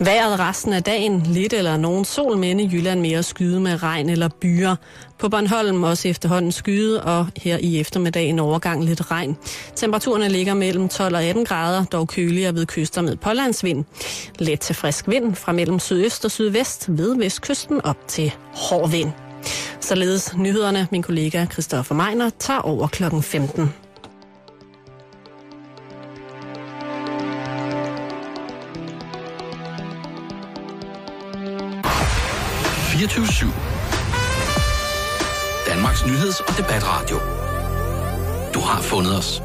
Vejret resten af dagen, lidt eller nogen sol, men i Jylland mere skyde med regn eller byer. På Bornholm også efterhånden skyde, og her i eftermiddagen overgang lidt regn. Temperaturerne ligger mellem 12 og 18 grader, dog køligere ved kyster med pålandsvind. Let til frisk vind fra mellem sydøst og sydvest ved vestkysten op til hård vind. Således nyhederne, min kollega Christoffer Meiner tager over klokken 15. 24 Danmarks nyheds- og debatradio. Du har fundet os.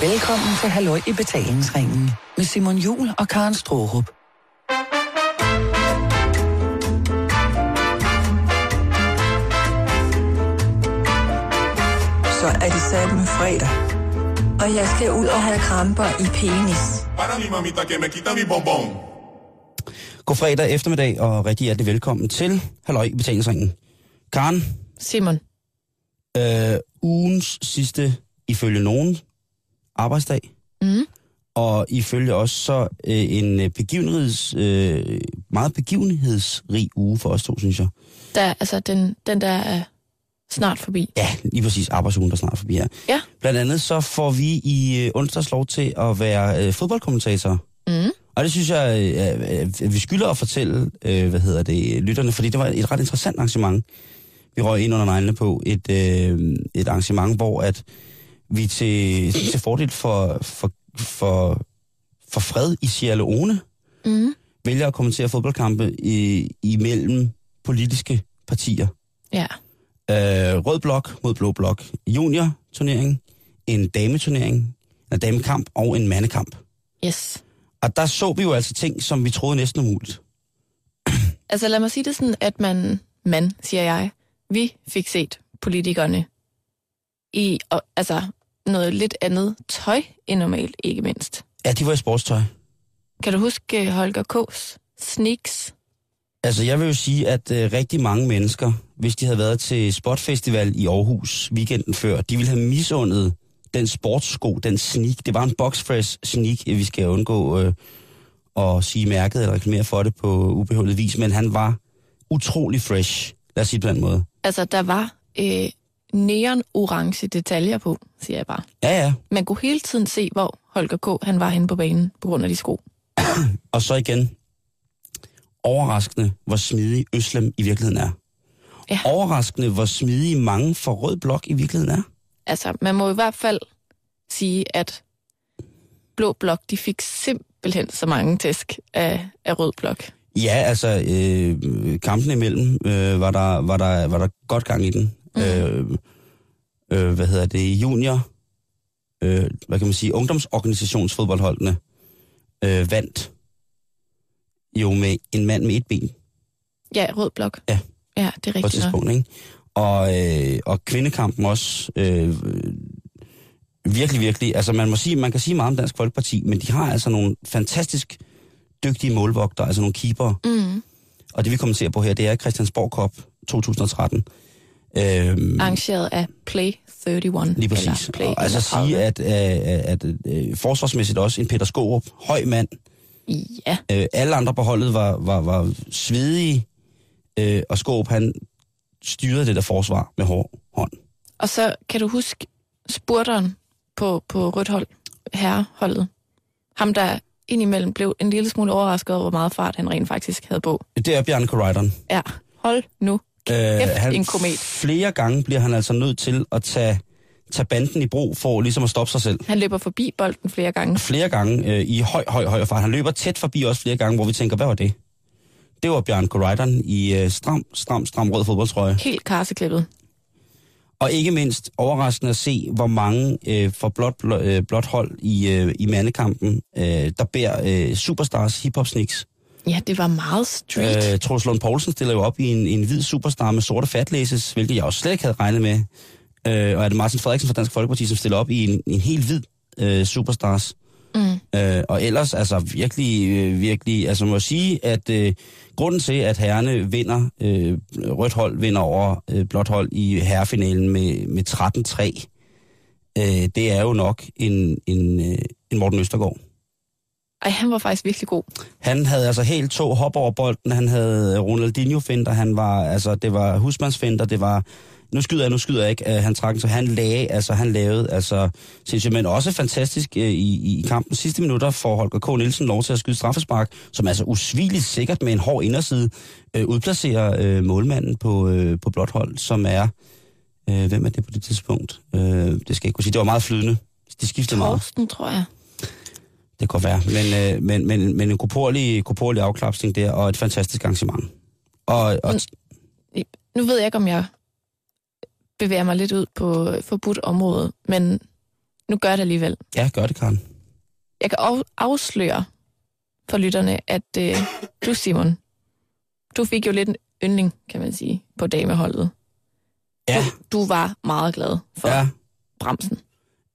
Velkommen til Halløj i betalingsringen med Simon Jul og Karen Strohrup. Så er det sat med fredag. Og jeg skal ud og have kramper i penis. Para mi mamita que me quita mi bombón. God fredag eftermiddag, og rigtig hjertelig velkommen til Halløj i betalingsringen. Karen, Simon. øh, ugens sidste, ifølge nogen, arbejdsdag, Mm. og ifølge os så øh, en øh, begivenheds, øh, meget begivenhedsrig uge for os to, synes jeg. Der, altså, den, den der er snart forbi. Ja, lige præcis arbejdsugen, der er snart forbi her. Ja. Blandt andet så får vi i øh, onsdags lov til at være øh, fodboldkommentatorer. Mm. Og det synes jeg, øh, øh, at vi skylder at fortælle, øh, hvad hedder det, lytterne, fordi det var et ret interessant arrangement. Vi røg ind under neglene på et, øh, et arrangement, hvor at vi til, til fordel for, for, for, for fred i Sierra Leone Mm. vælger at kommentere fodboldkampe i, imellem politiske partier. Ja. Øh, rød blok mod blå blok. Junior turnering, en dameturnering, en damekamp og en mandekamp. Yes. Og der så vi jo altså ting, som vi troede næsten umuligt. Altså lad mig sige det sådan, at man, man siger jeg, vi fik set politikerne i og, altså, noget lidt andet tøj end normalt, ikke mindst. Ja, de var i sportstøj. Kan du huske øh, Holger K's sneaks? Altså, jeg vil jo sige, at øh, rigtig mange mennesker, hvis de havde været til Spotfestival i Aarhus weekenden før, de ville have misundet den sportssko, den sneak. Det var en boxfresh sneak, vi skal undgå øh, at sige mærket eller reklamere for det på ubeholdet vis, men han var utrolig fresh, lad os sige på den måde. Altså, der var øh, neon-orange detaljer på, siger jeg bare. Ja, ja. Man kunne hele tiden se, hvor Holger K. han var henne på banen på grund af de sko. Og så igen, overraskende, hvor smidig Øslem i virkeligheden er. Ja. Overraskende, hvor smidig mange for rød blok i virkeligheden er. Altså, man må i hvert fald sige, at Blå Blok, de fik simpelthen så mange tæsk af, af Rød Blok. Ja, altså, øh, kampen imellem øh, var, der, var, der, var der godt gang i den. Mm. Øh, øh, hvad hedder det? Junior, øh, hvad kan man sige, ungdomsorganisationsfodboldholdene øh, vandt jo med en mand med et ben Ja, Rød Blok. Ja. Ja, det er på et rigtigt nok. tidspunkt, ikke? Og, øh, og kvindekampen også øh, virkelig, virkelig, altså man må sige, man kan sige meget om Dansk Folkeparti, men de har altså nogle fantastisk dygtige målvogter, altså nogle keeper. Mm. Og det vi kommer til på her, det er Christiansborg Cup 2013. Øhm, Arrangeret af Play 31. lige præcis. Play Og altså 31. sige, at, at, at, at øh, forsvarsmæssigt også en Peter Skorup, høj mand, Ja, øh, alle andre på holdet var, var, var svedige, øh, og Skorup han styrede det der forsvar med hård hånd. og så kan du huske spurteren på, på rødt hold, herreholdet. Ham, der indimellem blev en lille smule overrasket over, hvor meget fart han rent faktisk havde på. Det er Bjarne Koreidon. Ja, hold nu. Kæft, han, en komet. Flere gange bliver han altså nødt til at tage, tage banden i brug for ligesom at stoppe sig selv. Han løber forbi bolden flere gange. Flere gange øh, i høj, høj, høj fart. Han løber tæt forbi os flere gange, hvor vi tænker, hvad var det? Det var Bjørn Koreidon i øh, stram, stram, stram rød fodboldtrøje. Helt karseklippet. Og ikke mindst overraskende at se, hvor mange øh, for blot, blot, øh, blot hold i, øh, i mandekampen, øh, der bærer øh, superstars hiphop sneaks. Ja, det var meget street. Øh, Troels Lund Poulsen stiller jo op i en, en hvid superstar med sorte fatlæses, hvilket jeg også slet ikke havde regnet med. Øh, og er det Martin Frederiksen fra Dansk Folkeparti, som stiller op i en, en helt hvid øh, superstars. Mm. Øh, og ellers, altså virkelig, øh, virkelig, altså må jeg sige, at øh, grunden til, at herrene vinder, øh, rødt hold vinder over øh, blåt hold i herrefinalen med, med 13-3, øh, det er jo nok en, en, øh, en Morten Østergaard. Ej, han var faktisk virkelig god. Han havde altså helt to hop over bolden, han havde Ronaldinho-finder, han var, altså, det var husmandsfinder, det var, nu skyder jeg, nu skyder jeg ikke, uh, han trak så han lagde, altså han lavede, altså, sindssygt, men også fantastisk uh, i, i kampen sidste minutter for Holger K. Nielsen lov til at skyde straffespark, som altså usvigeligt sikkert med en hård inderside uh, udplacerer uh, målmanden på, uh, på blåt hold, som er, uh, hvem er det på det tidspunkt? Uh, det skal jeg ikke kunne sige, det var meget flydende. De skiftede meget. Torsten, tror jeg. Det kan være. Men, øh, men, men, men en korporlig, korporlig afklapsning der, og et fantastisk arrangement. Og, og Nu ved jeg ikke, om jeg bevæger mig lidt ud på forbudt område, men nu gør det alligevel. ja, gør det, Karen. Jeg kan af- afsløre for lytterne, at øh, du, Simon, du fik jo lidt en yndling, kan man sige, på dameholdet. Ja, Du var meget glad for ja. Bremsen.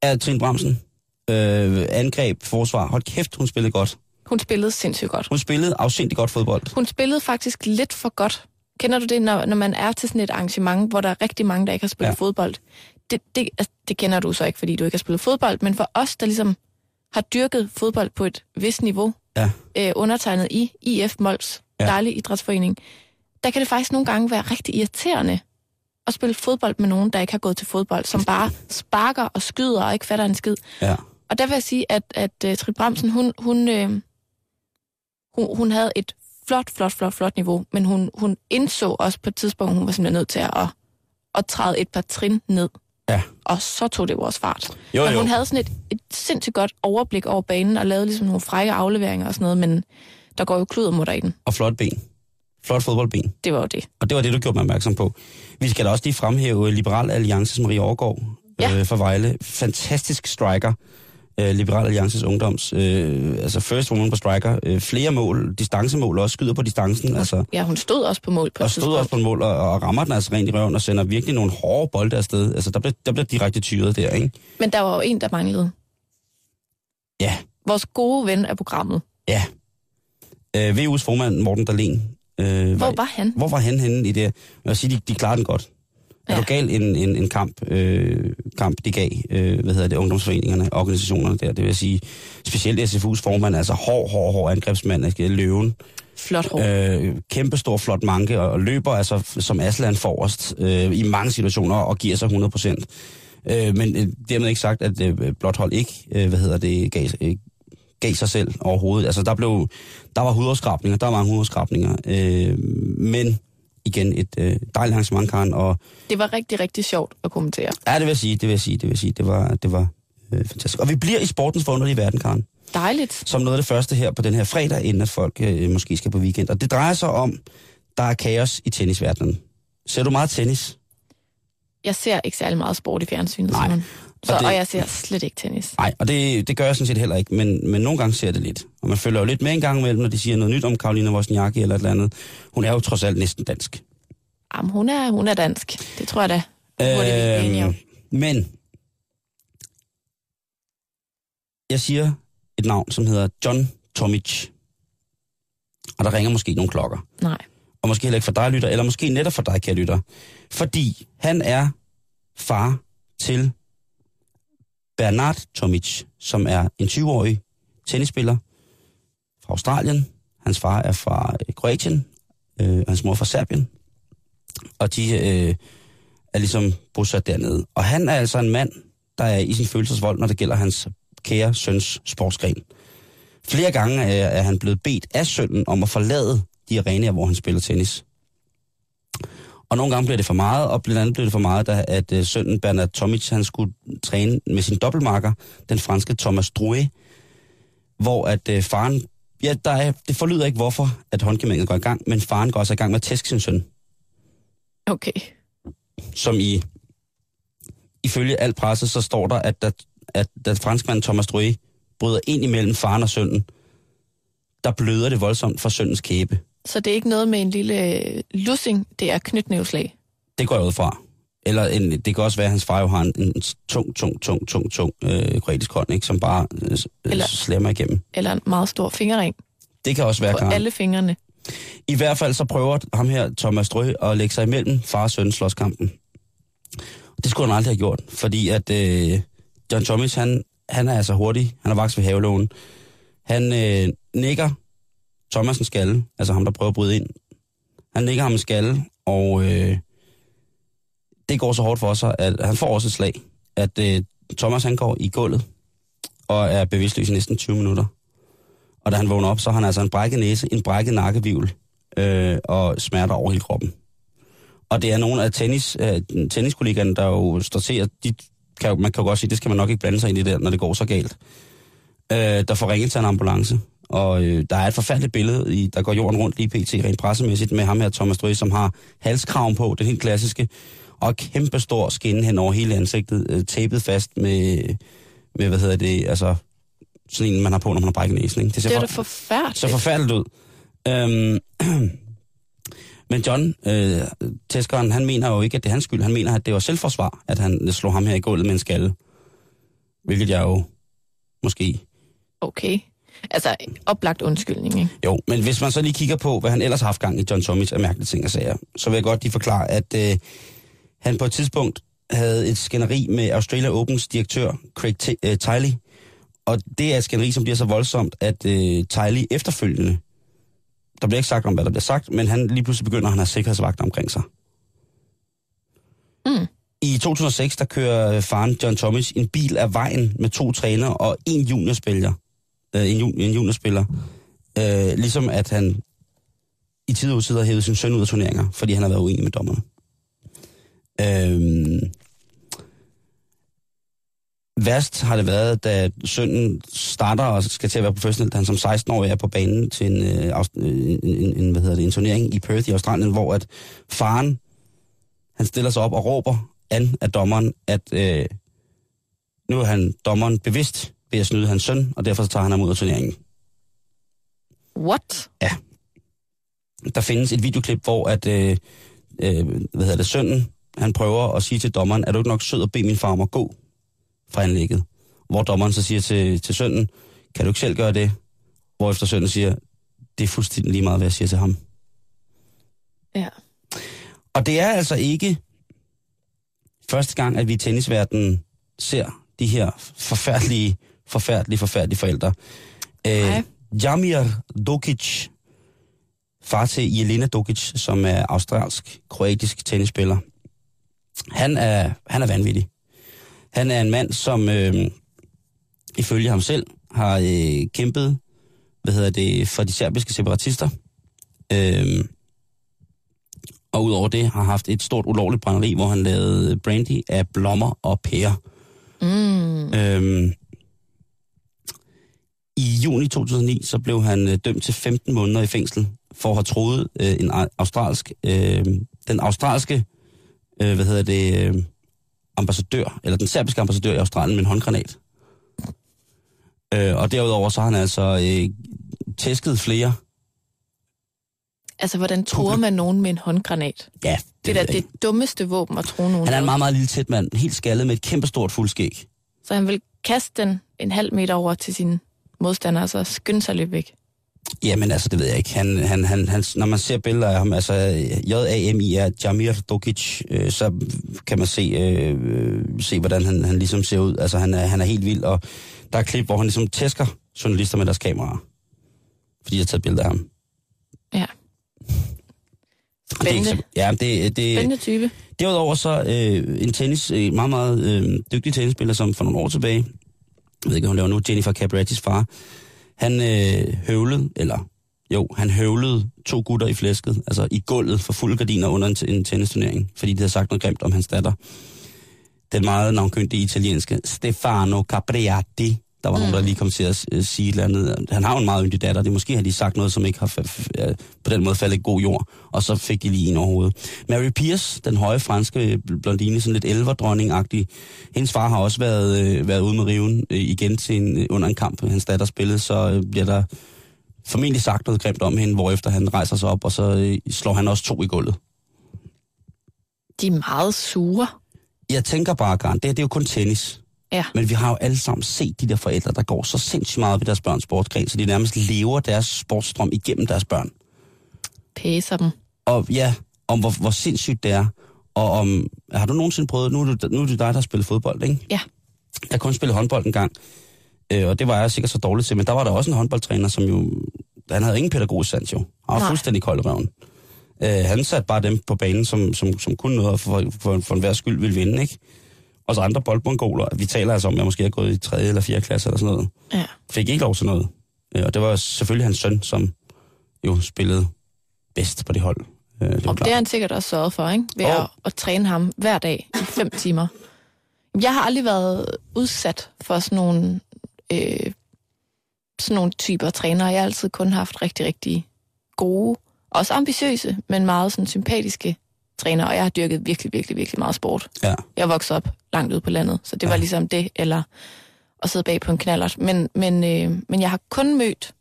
ja Trine Bramsen. Øh, angreb, forsvar. Hold kæft, hun spillede godt. Hun spillede sindssygt godt. Hun spillede afsindig godt fodbold. Hun spillede faktisk lidt for godt. Kender du det, når, når man er til sådan et arrangement, hvor der er rigtig mange, der ikke har spillet Ja. fodbold? Det, det, altså, det kender du så ikke, fordi du ikke har spillet fodbold, men for os, der ligesom har dyrket fodbold på et vist niveau, Ja. øh, undertegnet i IF Mols, Ja. ja. dejlig idrætsforening, der kan det faktisk nogle gange være rigtig irriterende at spille fodbold med nogen, der ikke har gået til fodbold, som bare sparker og skyder og ikke fatter en skid. Ja. Og der vil jeg sige, at, at uh, Trine Bramsen, hun, hun, øh, hun, hun havde et flot, flot, flot, flot niveau, men hun, hun indså også på et tidspunkt, hun var simpelthen nødt til at, at træde et par trin ned. Ja. Og så tog det vores fart. Jo, jo. hun havde sådan et, et sindssygt godt overblik over banen, og lavede ligesom nogle frække afleveringer og sådan noget, men der går jo kludermutter i den. Og flot ben. Flot fodboldben. Det var jo det. Og det var det, du gjorde mig opmærksom på. Vi skal da også lige fremhæve Liberal Alliances Marie Overgaard Ja. øh, fra Vejle. Fantastisk striker. Øh, Liberal Alliances ungdoms. Øh, altså first woman på striker. Øh, flere mål, distancemål også, skyder på distancen. Altså, Ja, hun stod også på mål på og stod tidspunkt. også på mål og, og rammer den altså rent i røven og sender virkelig nogle hårde bolde afsted. Altså, der blev, der blev direkte tyret der, ikke? Men der var jo en, der manglede. Ja, Vores gode ven af programmet. ja. Øh, VU's formand, Morten Dahlin. Øh, Hvor var han? Hvor var han henne i det? Jeg vil sige, de, de klarede den godt. Ja. Er Ja. du gal en, en, en kamp, øh, kamp, de gav, øh, hvad hedder det, ungdomsforeningerne, organisationerne der, det vil sige, specielt SFU's formand, altså hård, hård, hård angrebsmand, altså løven, Flot hår. øh, kæmpe stor, flot manke, og, og løber altså som Aslan forrest øh, i mange situationer, og giver sig 100 procent. Øh, men øh, dermed ikke sagt, at øh, blot hold ikke, øh, hvad hedder det, gav, øh, gav sig selv overhovedet. Altså der blev, der var hudafskrabninger, der var mange hudafskrabninger, øh, men igen et øh, dejligt arrangement, Karen, og Det var rigtig, rigtig sjovt at kommentere. ja, det vil jeg sige, det vil jeg sige, det vil jeg sige, det var, det var øh, fantastisk. Og vi bliver i sportens forunderlige verden, Karen Dejligt. som noget af det første her på den her fredag, inden at folk øh, måske skal på weekend. Og det drejer sig om, der er kaos i tennisverdenen. Ser du meget tennis? Jeg ser ikke særlig meget sport i fjernsynet, Nej. Simon. Så, Og det- og jeg ser slet ikke tennis. Nej, og det, det gør jeg sådan set heller ikke, men, men nogle gange ser det lidt. Og man følger jo lidt med en gang imellem, når de siger noget nyt om Karolina Wozniacki eller et eller andet. Hun er jo trods alt næsten dansk. Jamen, hun er, hun er dansk. Det tror jeg da. Øhm, men jeg siger et navn, som hedder John Tomic. Og der ringer måske nogle klokker. Nej. og måske heller ikke for dig, lytter, eller måske netop for dig, kære lytter. Fordi han er far til Bernard Tomic, som er en 20-årig tennisspiller fra Australien. Hans far er fra øh, Kroatien, øh, og hans mor er fra Serbien. Og de øh, er ligesom bosat dernede. Og han er altså en mand, der er i sin følelsesvold, når det gælder hans kære søns sportsgren. Flere gange er, er han blevet bedt af sønnen om at forlade de arenaer, hvor han spiller tennis. Og nogle gange bliver det for meget, og blandt andet blev det for meget, da, at uh, sønnen Bernard Tomic, han skulle træne med sin dobbeltmarker, den franske Thomas Drouet, hvor at uh, faren, ja, der er, det forlyder ikke hvorfor, at håndgementet går i gang, men faren går også i gang med at tæske sin søn, Okay. som i, ifølge alt presset, så står der, at da, at da franskmanden Thomas Drouet bryder ind imellem faren og sønnen, der bløder det voldsomt fra sønnens kæbe. Så det er ikke noget med en lille øh, lussing, det er knytnævslag. Det går jeg ud fra. Eller en, det kan også være, at hans far jo har en, en tung, tung, tung, tung, tung øh, kroatisk hånd, ikke, som bare øh, Eller- Eller... slemmer igennem. Eller en meget stor fingerring Det kan også være, på Karen. alle fingrene. I hvert fald så prøver ham her, Thomas Drø, at lægge sig imellem far og søn slåskampen. Det skulle han aldrig have gjort, fordi at øh, John Thomas, han, han er altså hurtig. Han er vaks ved havelågen. Han øh, nikker Thomas en skalle, altså ham, der prøver at bryde ind. Han ligger ham en skalle, og øh, det går så hårdt for sig, at han får også et slag, at øh, Thomas han går i gulvet og er bevidstløs i næsten 20 minutter. Og da han vågner op, så har han altså en brækket næse, en brækket nakkevivl øh, og smerter over hele kroppen. Og det er nogle af tennis, øh, tenniskollegaerne, der jo står til, at de kan, man kan jo godt sige, det skal man nok ikke blande sig ind i der, når det går så galt. Øh, der får ringet til en ambulance, og øh, der er et forfærdeligt billede, i, der går jorden rundt lige pt. rent pressemæssigt, med ham her, Thomas Drøs, som har halskraven på, det helt klassiske, og kæmpe stor skinne hen over hele ansigtet, øh, tapet fast med, med, hvad hedder det, altså sådan en, man har på, når man har brækket næsen. Ikke? Det er for- forfærdeligt. så forfærdeligt ud. Øhm, men John, øh, tæskeren, han mener jo ikke, at det er hans skyld. Han mener, at det var selvforsvar, at han slog ham her i gulvet med en skalle. Hvilket jeg jo måske... Okay. Altså, oplagt undskyldning, ikke? Jo, men hvis man så lige kigger på, hvad han ellers har haft gang i John Tomic af mærkelige ting og sager, så vil jeg godt lige forklare, at øh, han på et tidspunkt havde et skænderi med Australia Opens direktør, Craig T- øh, Tiley. Og det er et skænderi, som bliver så voldsomt, at øh, Tiley efterfølgende, der bliver ikke sagt om, hvad der bliver sagt, men han lige pludselig begynder, at han har sikkerhedsvagter omkring sig. Mm. I 2006, der kører faren John Thomas en bil af vejen med to træner og en juniorspiller. Øh, en, ju- en juniorspiller. Øh, ligesom at han i tid og tid har hævet sin søn ud af turneringer, fordi han har været uenig med dommerne. Øh, værst har det været, da sønnen starter og skal til at være professionel, da han som 16-årig er på banen til en, øh, øh, en, en, en, hvad hedder det, en turnering i Perth i Australien, hvor at faren, han stiller sig op og råber an af dommeren, at øh, nu er han dommeren bevidst ved at snyde hans søn, og derfor tager han ham ud af turneringen. What? Der findes et videoklip, hvor at, øh, øh, hvad hedder det, sønnen, han prøver at sige til dommeren, er du ikke nok sød at bede min far om at gå fra anlægget? Hvor dommeren så siger til, til sønnen, kan du ikke selv gøre det? Hvorefter sønnen siger, det er fuldstændig lige meget, hvad jeg siger til ham. Ja. Og det er altså ikke første gang, at vi i tennisverdenen ser de her forfærdelige, forfærdelige, forfærdelige forældre. Øh. Jamir Dokic, far til Jelena Dokic, som er australsk-kroatisk tennisspiller. Han er, han er vanvittig. Han er en mand, som øh, ifølge ham selv har øh, kæmpet hvad hedder det, for de serbiske separatister. Øh, og udover det har haft et stort ulovligt brænderi, hvor han lavede brandy af blommer og pærer. Mm. Øhm, I juni 2009 så blev han øh, dømt til 15 måneder i fængsel for at have troet øh, en au- australsk, øh, den australske, øh, hvad hedder det, øh, ambassadør, eller den serbiske ambassadør i Australien med en håndgranat. Øh, og derudover så har han altså øh, tæsket flere. Altså, hvordan tror man nogen med en håndgranat? Ja, det, Det er da det dummeste våben at tro nogen. Han er en meget, meget lille tæt mand, helt skaldet med et kæmpestort fuldskæg. Så han vil kaste den en halv meter over til sin modstander, og så skynde sig lidt væk. Jamen altså, det ved jeg ikke. Han, han, han, han, når man ser billeder af ham, altså J-A-M-I-R, Jamir Dokic, øh, så kan man se, øh, se hvordan han, han ligesom ser ud. Altså, han er, han er helt vild, og der er klip, hvor han ligesom tæsker journalister med deres kameraer. Fordi jeg har taget billeder af ham. Ja. Det er Spændende. så, ja, det, det, Spændende type. Derudover så øh, en tennis, øh, meget, meget øh, dygtig tennisspiller, som for nogle år tilbage, jeg ved ikke, hvad hun laver nu, Jennifer Capriatis far, han øh, høvlede, eller jo, han høvlede to gutter i flæsket, altså i gulvet for fuld gardiner under en, en tennisturnering, fordi de havde sagt noget grimt om hans datter. Den meget navnkyndige italienske Stefano Capriati, der var mm. nogen, der lige kom til at øh, sige et eller andet. Han har jo en meget yndig datter, det måske har de sagt noget, som ikke har øh, på den måde faldet god jord, og så fik de lige en over hovedet. Mary Pierce, den høje franske blondine, sådan lidt elverdronning-agtig, hendes far har også været, øh, været ude med riven øh, igen til en, øh, under en kamp, hans datter spillede, så øh, bliver der formentlig sagt noget grimt om hende, hvorefter han rejser sig op, og så øh, slår han også to i gulvet. De er meget sure. Jeg tænker bare, Garn, det, her, det er jo kun tennis. Ja. Men vi har jo alle sammen set de der forældre, der går så sindssygt meget ved deres børns sportsgren, så de nærmest lever deres sportsstrøm igennem deres børn. Pæser dem. Og ja, om hvor, hvor sindssygt det er. Og om, har du nogensinde prøvet, nu er, du, nu er det dig, der har spillet fodbold, ikke? Ja. Jeg kun spillet håndbold en gang. Øh, og det var jeg sikkert så dårligt til, men der var der også en håndboldtræner, som jo, han havde ingen pædagogisk sans jo. Han var fuldstændig kold røven. Øh, han satte bare dem på banen, som, som, som kunne noget, og for, for, for enhver skyld ville vinde, ikke? Og så andre boldmongoler, vi taler altså om, at jeg måske har gået i 3. eller 4. klasse eller sådan noget, Ja. fik ikke lov til noget. Øh, og det var selvfølgelig hans søn, som jo spillede bedst på det hold. Øh, det Og det klart. har han sikkert også sørget for, ikke? Ved Jo. at, at træne ham hver dag i fem timer. Jeg har aldrig været udsat for sådan nogle, øh, sådan nogle typer trænere. Jeg har altid kun haft rigtig, rigtig gode, også ambitiøse, men meget sådan sympatiske trænere. Og jeg har dyrket virkelig, virkelig, virkelig meget sport. Ja. Jeg voksede op langt ude på landet, så det ja. var ligesom det, eller at sidde bag på en knallert. Men, men, øh, men jeg har kun mødt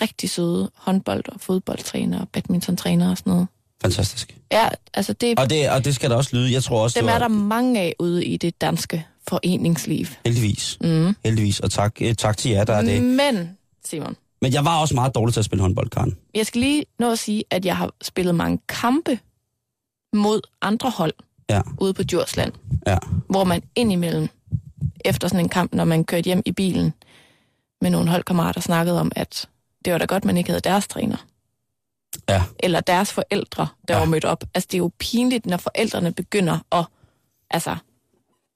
rigtig søde håndbold- og fodboldtrænere, badmintontræner og sådan noget. Fantastisk. Ja, altså det, Og det, og det skal der også lyde. Jeg tror også, dem det var, er der mange af ude i det danske foreningsliv. heldigvis. Mm. Heldigvis. Og tak, eh, tak til jer, der er det. Men, Simon, Men jeg var også meget dårlig til at spille håndbold, Karen. jeg skal lige nå at sige, at jeg har spillet mange kampe mod andre hold Ja. ude på Djursland, Ja. hvor man indimellem, efter sådan en kamp, når man kørte hjem i bilen med nogle holdkammerater, snakkede om, at det var da godt, man ikke havde deres træner. Ja. Eller deres forældre, der Ja. var mødt op. Altså, det er jo pinligt, når forældrene begynder at altså,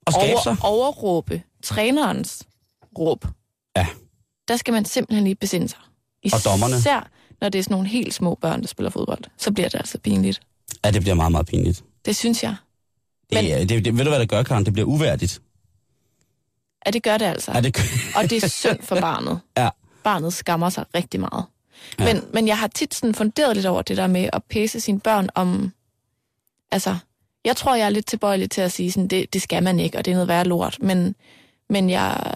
Og skabe sig. over, overråbe trænerens råb. Ja. Der skal man simpelthen lige besinde sig. Og dommerne. Især når det er sådan nogle helt små børn, der spiller fodbold. Så bliver det altså pinligt. Ja, det bliver meget, meget pinligt. Det synes jeg. Det, Men- det, det, ved du, hvad det gør, Karen? Det bliver uværdigt. Ja, det gør det altså. Ja, det, Og det er synd for barnet. Ja. Barnet skammer sig rigtig meget. Ja. Men, men jeg har tit sådan funderet lidt over det der med at pæse sine børn om... Altså, jeg tror, jeg er lidt tilbøjelig til at sige sådan, det, det skal man ikke, og det er noget værre lort. Men, men jeg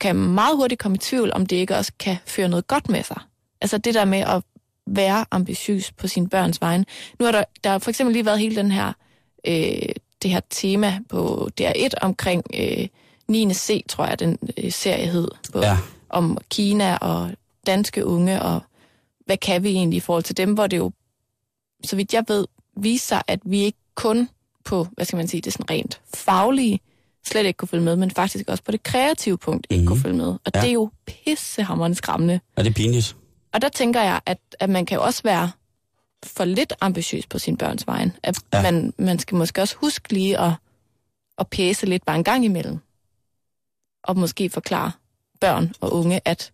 kan meget hurtigt komme i tvivl, om det ikke også kan føre noget godt med sig. Altså det der med at være ambitiøs på sine børns vegne. Nu har der, der har for eksempel lige været hele den her, øh, det her tema på DR1 omkring øh, 9. C, tror jeg, den øh, serie hed, på, Ja. om Kina og danske unge, og hvad kan vi egentlig i forhold til dem, hvor det jo, så vidt jeg ved, viser at vi ikke kun på, hvad skal man sige, det sådan rent faglige, slet ikke kunne følge med, men faktisk også på det kreative punkt ikke Mhm. kunne følge med. Og Ja. det er jo pissehammerende skræmmende. er det pinligt? Og der tænker jeg, at, at man kan jo også være for lidt ambitiøs på sin børns vejen. At Ja. man, man skal måske også huske lige at, at pæse lidt bare en gang imellem. Og måske forklare børn og unge, at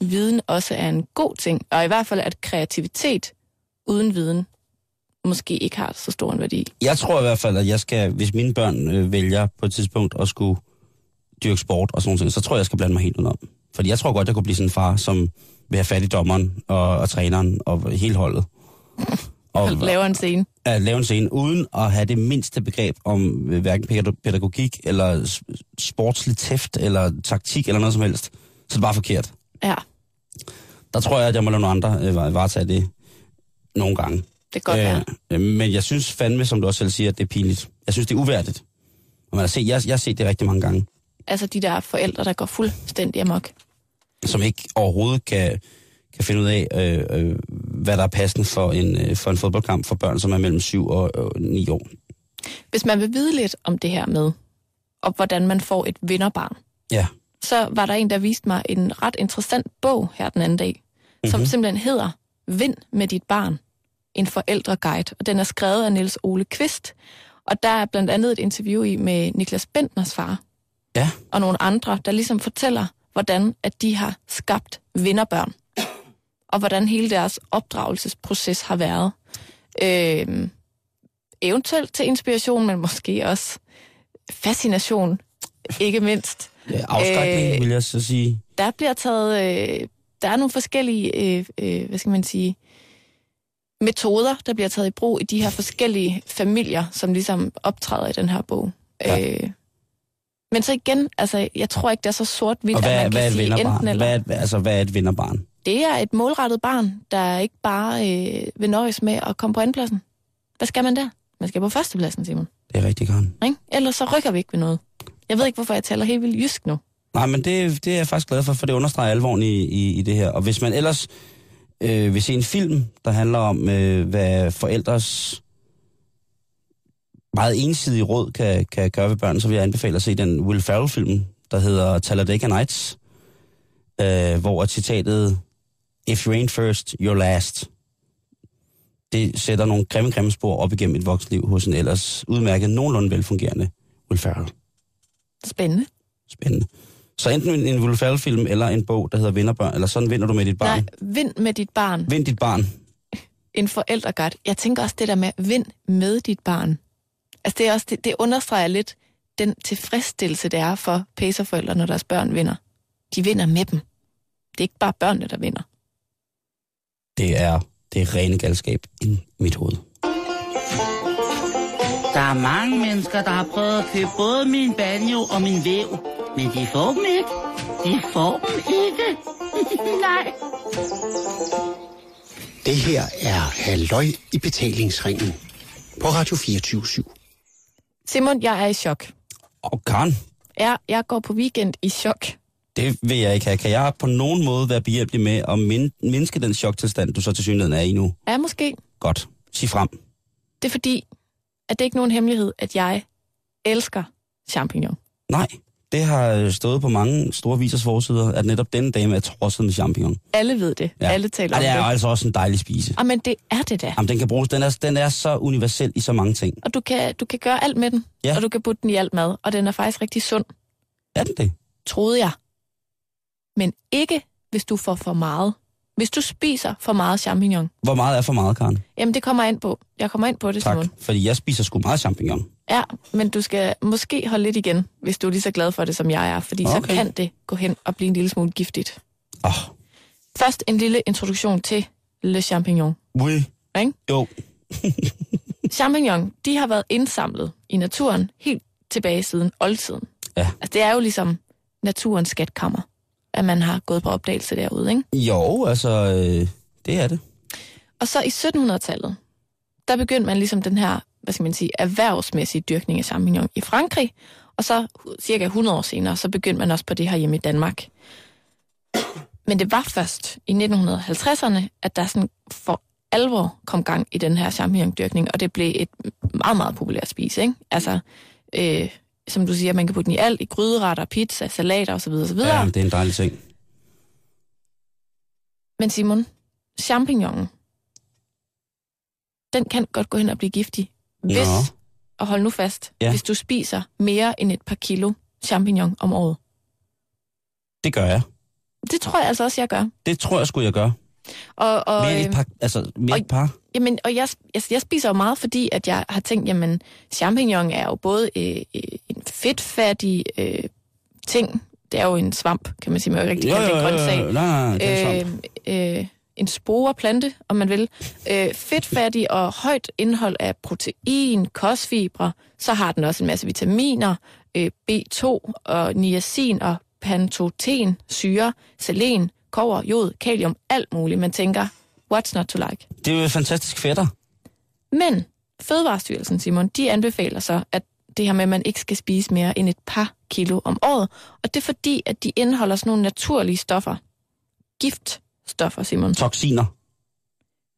viden også er en god ting. Og i hvert fald, at kreativitet uden viden måske ikke har så stor en værdi. Jeg tror i hvert fald, at jeg skal, hvis mine børn øh, vælger på et tidspunkt at skulle dyrke sport og sådan noget, så tror jeg, jeg skal blande mig helt udenom. Fordi jeg tror godt, jeg kunne blive sådan en far, som vil have fat i dommeren og, og træneren og hele holdet. Og, laver en scene. at lave en scene, uden at have det mindste begreb om øh, hverken pæda- pædagogik, eller sportslig tæft, eller taktik, eller noget som helst. Så det er bare forkert. Ja, Der tror jeg, at jeg må lade nogle andre øh, var- varetage det nogle gange. det kan godt være. øh, men jeg synes fandme, som du også selv siger, at det er pinligt. Jeg synes, det er uværdigt. Og man har set, jeg, jeg har set det rigtig mange gange, Altså de der forældre, der går fuldstændig amok. Som ikke overhovedet kan, kan finde ud af, øh, øh, hvad der er passende for en, øh, for en fodboldkamp for børn, som er mellem 7 og, og 9 år. Hvis man vil vide lidt om det her med, og hvordan man får et vinderbarn, Ja. så var der en, der viste mig en ret interessant bog her den anden dag, mm-hmm. som simpelthen hedder Vind med dit barn, en forældreguide, og den er skrevet af Niels Ole Kvist, og der er blandt andet et interview i med Niklas Bentners far, Ja. og nogle andre, der ligesom fortæller, hvordan at de har skabt vinderbørn, og hvordan hele deres opdragelsesproces har været. Øh, eventuelt til inspiration, men måske også fascination, ikke mindst. Ja, Afskrækning, Øh, vil jeg så sige. Der bliver taget, øh, der er nogle forskellige, øh, øh, hvad skal man sige, metoder, der bliver taget i brug i de her forskellige familier, som ligesom optræder i den her bog. Ja. Øh, men så igen, altså, jeg tror ikke, det er så sort-hvidt, at man hvad er kan et sige enten eller. Hvad er, altså, hvad er et vinderbarn? Det er et målrettet barn, der ikke bare øh, vil nøjes med at komme på andenpladsen. Hvad skal man der? Man skal på førstepladsen, Simon. Det er rigtig godt. Ikke? Ellers så rykker vi ikke ved noget. Jeg ved ikke, hvorfor jeg taler helt vildt jysk nu. Nej, men det, det er jeg faktisk glad for, for det understreger alvoren i, i, i det her. Og hvis man ellers øh, vil se en film, der handler om, øh, hvad forældres meget ensidige råd kan, kan gøre ved børn, så vil jeg anbefale at se den Will Ferrell-film, der hedder Talladega Nights, øh, hvor citatet If you ain't first, you're last. Det sætter nogle grimme, grimme spor op igennem et voksenliv hos en ellers udmærket, nogenlunde velfungerende Will Ferrell. Spændende. Spændende. Så enten en, Will Ferrell-film eller en bog, der hedder Vinderbørn, eller sådan vinder du med dit barn. Nej, vind med dit barn. Vind dit barn. En forældreguide. Jeg tænker også det der med vind med dit barn. Altså det, er også, det, det understreger lidt den tilfredsstillelse, det er for pacerforældre, når deres børn vinder. De vinder med dem. Det er ikke bare børnene, der vinder. Det er, det er rene galskab i mit hoved. Der er mange mennesker, der har prøvet at købe både min banjo og min væv. Men de får dem ikke. De får dem ikke. Nej. Det her er Halløj i betalingsringen på Radio 24 Simon, jeg er i chok. Og Karen, Jeg, jeg går på weekend i chok. det vil jeg ikke have. Kan jeg på nogen måde være behjælpelig med at min, mindske den choktilstand, du så til synligheden er i nu? Ja, måske. Godt. Sig frem. Det er fordi, at det er ikke nogen hemmelighed, at jeg elsker champignon. Nej, det har øh, stået på mange store visers forsider, at netop denne dame er trosset med champignon. Alle ved det. Ja. Alle taler det er om jo det. altså også en dejlig spise. Ah, men det er det da. Jamen, den kan bruges. Den er, den er så universel i så mange ting. Og du kan, du kan gøre alt med den. Ja. Og du kan putte den i alt mad. Og den er faktisk rigtig sund, Er den det? troede jeg. Men ikke, hvis du får for meget. Hvis du spiser for meget champignon. Hvor meget er for meget, Karen? Jamen, det kommer jeg ind på. Jeg kommer ind på det, Tak. Simon. Fordi jeg spiser sgu meget champignon. Ja, men du skal måske holde lidt igen, hvis du er lige så glad for det, som jeg er. Fordi okay. så kan det gå hen og blive en lille smule giftigt. Oh, Først en lille introduktion til le champignon. oui. Ikke? Jo, Champignon, de har været indsamlet i naturen helt tilbage siden oldtiden. Ja. Altså, det er jo ligesom naturens skatkammer, at man har gået på opdagelse derude, ikke? jo, altså, øh, det er det. Og så i 1700-tallet, der begyndte man ligesom den her, hvad skal man sige, erhvervsmæssige dyrkning af champignon i Frankrig, og så cirka 100 år senere, så begyndte man også på det her hjemme i Danmark. Men det var først i 1950'erne, at der sådan for alvor kom gang i den her champignon-dyrkning, og det blev et meget, meget populært spise, ikke? Altså, øh, som du siger, man kan putte den i alt, i gryderetter, pizza, salater osv. osv. Ja, det er en dejlig ting. Men Simon, champignonen, den kan godt gå hen og blive giftig, hvis, Nå. og hold nu fast, Ja. hvis du spiser mere end et par kilo champignon om året. Det gør jeg. Det tror jeg altså også, jeg gør. Det tror jeg skulle jeg gøre. Og, og, Mere et øh, par, altså, mere og- et par. Jamen, og jeg, jeg, jeg spiser jo meget, fordi at jeg har tænkt, jamen, champignon er jo både øh, øh, en fedtfattig øh, ting. Det er jo en svamp, kan man sige. Man jo ikke rigtig kalde det en grøntsag. nej, nej, det er svamp. øh, øh, en sporeplante, om man vil. Øh, fedtfattig og højt indhold af protein, kostfibre. Så har den også en masse vitaminer, øh, B2 og niacin og pantoten, syre, selen, kover, jod, kalium, alt muligt. Man tænker, what's not to like? Det er jo fantastisk fætter. Men Fødevarestyrelsen, Simon, de anbefaler så, at det her med, at man ikke skal spise mere end et par kilo om året. Og det er fordi, at de indeholder sådan nogle naturlige stoffer. Giftstoffer, Simon. Toxiner.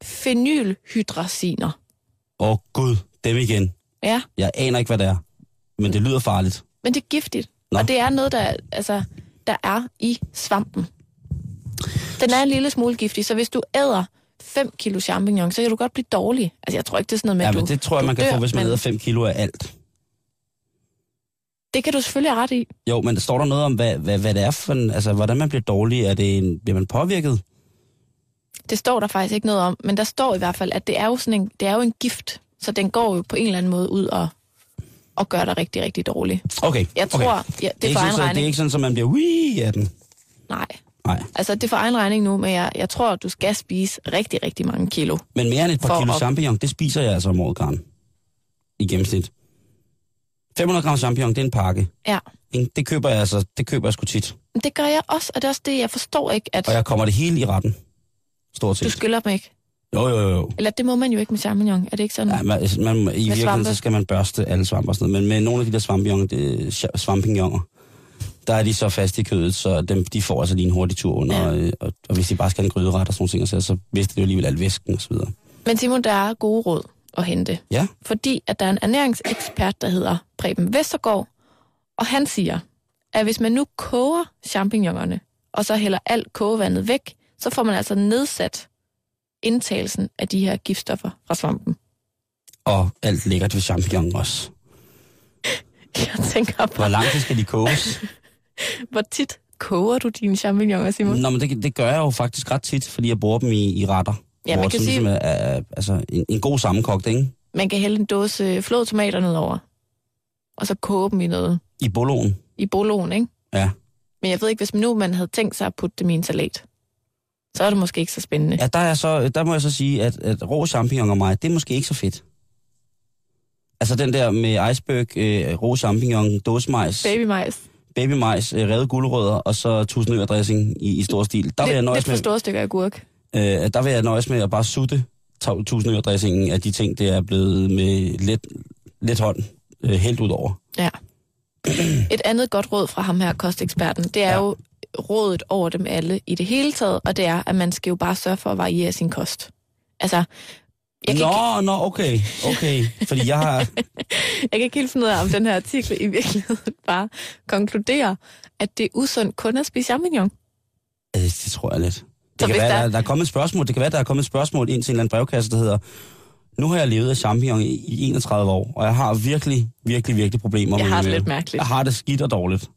Phenylhydraziner. Åh oh, gud, dem igen. Ja, Jeg aner ikke, hvad det er. Men det lyder farligt. men det er giftigt. Nå. Og det er noget, der, altså, der er i svampen. Den er en lille smule giftig, så hvis du æder 5 kilo champignon, så kan du godt blive dårlig. Altså, jeg tror ikke, det er sådan noget med, Ja, men du, det tror jeg, man kan dør, få, hvis man men æder 5 kilo af alt. Det kan du selvfølgelig have ret i. Jo, men står der noget om, hvad, hvad, hvad det er for en, altså, hvordan man bliver dårlig? Er det en, bliver man påvirket? Det står der faktisk ikke noget om, men der står i hvert fald, at det er jo, sådan en, det er jo en gift, så den går jo på en eller anden måde ud og, og gør dig rigtig, rigtig dårlig. Okay, Jeg okay. tror, ja, det, er det er sådan, så, det er ikke sådan, at man bliver wii af den. Nej, Nej. altså det er for egen regning nu, men jeg, jeg tror, du skal spise rigtig, rigtig mange kilo. Men mere end et par kilo at- champignon, det spiser jeg altså om året, Karen. I gennemsnit. 500 gram champignon, det er en pakke. Ja? Det køber jeg altså, det køber jeg sgu tit. det gør jeg også, og det er også det, jeg forstår ikke, at Og jeg kommer det hele i retten. Stort du set. skyller dem ikke. Jo, jo, jo. Eller det må man jo ikke med champignon, er det ikke sådan? Ja, man, altså, man, I virkeligheden, svampe. så skal man børste alle svampe og sådan noget. Men med nogle af de der svampignoner, det, svampignoner, der er de så fast i kødet, så dem, de får altså lige en hurtig tur under. Ja. Ja. Og, øh, og, og, hvis de bare skal have en gryderet og sådan nogle ting, så, så mister de jo alligevel al væsken og så videre. Men Simon, der er gode råd at hente. Ja, Fordi at der er en ernæringsekspert, der hedder Preben Vestergaard, og han siger, at hvis man nu koger champignonerne, og så hælder alt kogevandet væk, så får man altså nedsat indtagelsen af de her giftstoffer fra svampen. Og alt lækkert ved champignon også. Jeg tænker på, Hvor lang tid skal de koges? hvor tit koger du dine champignoner, Simon? Nå, men det, det gør jeg jo faktisk ret tit, fordi jeg bruger dem i, i retter. Ja, man kan sige- ligesom er, altså, en, en god sammenkogt, ikke? Man kan hælde en dåse flåede tomater nedover, og så koge dem i noget, I boloen. i boloen, ikke? Ja. Men jeg ved ikke, hvis nu man havde tænkt sig at putte dem i en salat, så er det måske ikke så spændende. Ja, der, er så, der må jeg så sige, at, at rå champignon og mig, det er måske ikke så fedt. Altså den der med iceberg, øh, rå champignon, dåsemajs, Babymajs. babymajs, øh, revet gulerødder og så tusindørdressing i, i stor stil. Der vil, jeg Lidt, lidt nøjes for med, store stykker agurk. øh, der vil jeg nøjes med at bare sutte tusindørdressingen af de ting, det er blevet med let, let hånd øh, helt ud over. Ja. Et andet godt råd fra ham her, kosteksperten, det er ja. jo rådet over dem alle i det hele taget, og det er, at man skal jo bare sørge for at variere sin kost. Altså, jeg kan, Nå, ikke, nå, okay, okay. Fordi jeg har... jeg kan ikke helt finde ud af, om den her artikel i virkeligheden bare konkluderer, at det er usundt kun at spise champignon. Øh, det tror jeg lidt. Det Så kan være, der- der... Der, er kommet et spørgsmål. Det kan være, der er kommet et spørgsmål ind til en eller anden brevkasse, der hedder, nu har jeg levet af champignon i, i 31 år, og jeg har virkelig, virkelig, virkelig problemer Jeg med har det lidt mærkeligt. Jeg har det skidt og dårligt.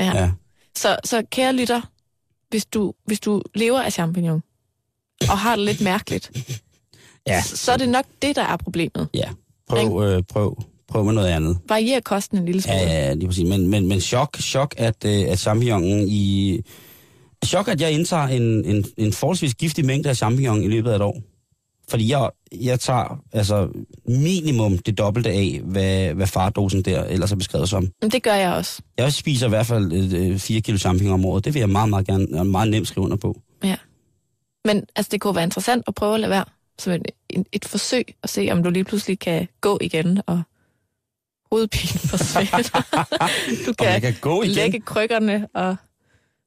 Ja. Ja. Så, så kære lytter, hvis du, hvis du lever af champignon, og har det lidt mærkeligt, Ja. så er det nok det, der er problemet. Ja. Prøv, øh, prøv, prøv med noget andet. Varier kosten en lille smule. Ja, ja, lige præcis. Men, men, men chok, chok, at, øh, at champignonen i... Chok, at jeg indtager en, en, en forholdsvis giftig mængde af champignon i løbet af et år. Fordi jeg, jeg tager altså minimum det dobbelte af, hvad, hvad fardosen der ellers er beskrevet som. Det gør jeg også. Jeg spiser i hvert fald øh, 4 kilo champignon om året. Det vil jeg meget, meget gerne, og meget nemt skrive under på. Ja. Men altså, det kunne være interessant at prøve at lade være som et, et, et forsøg at se, om du lige pludselig kan gå igen, og hovedpinen forsvinder. du Om jeg kan, kan gå igen, lægge krykkerne, og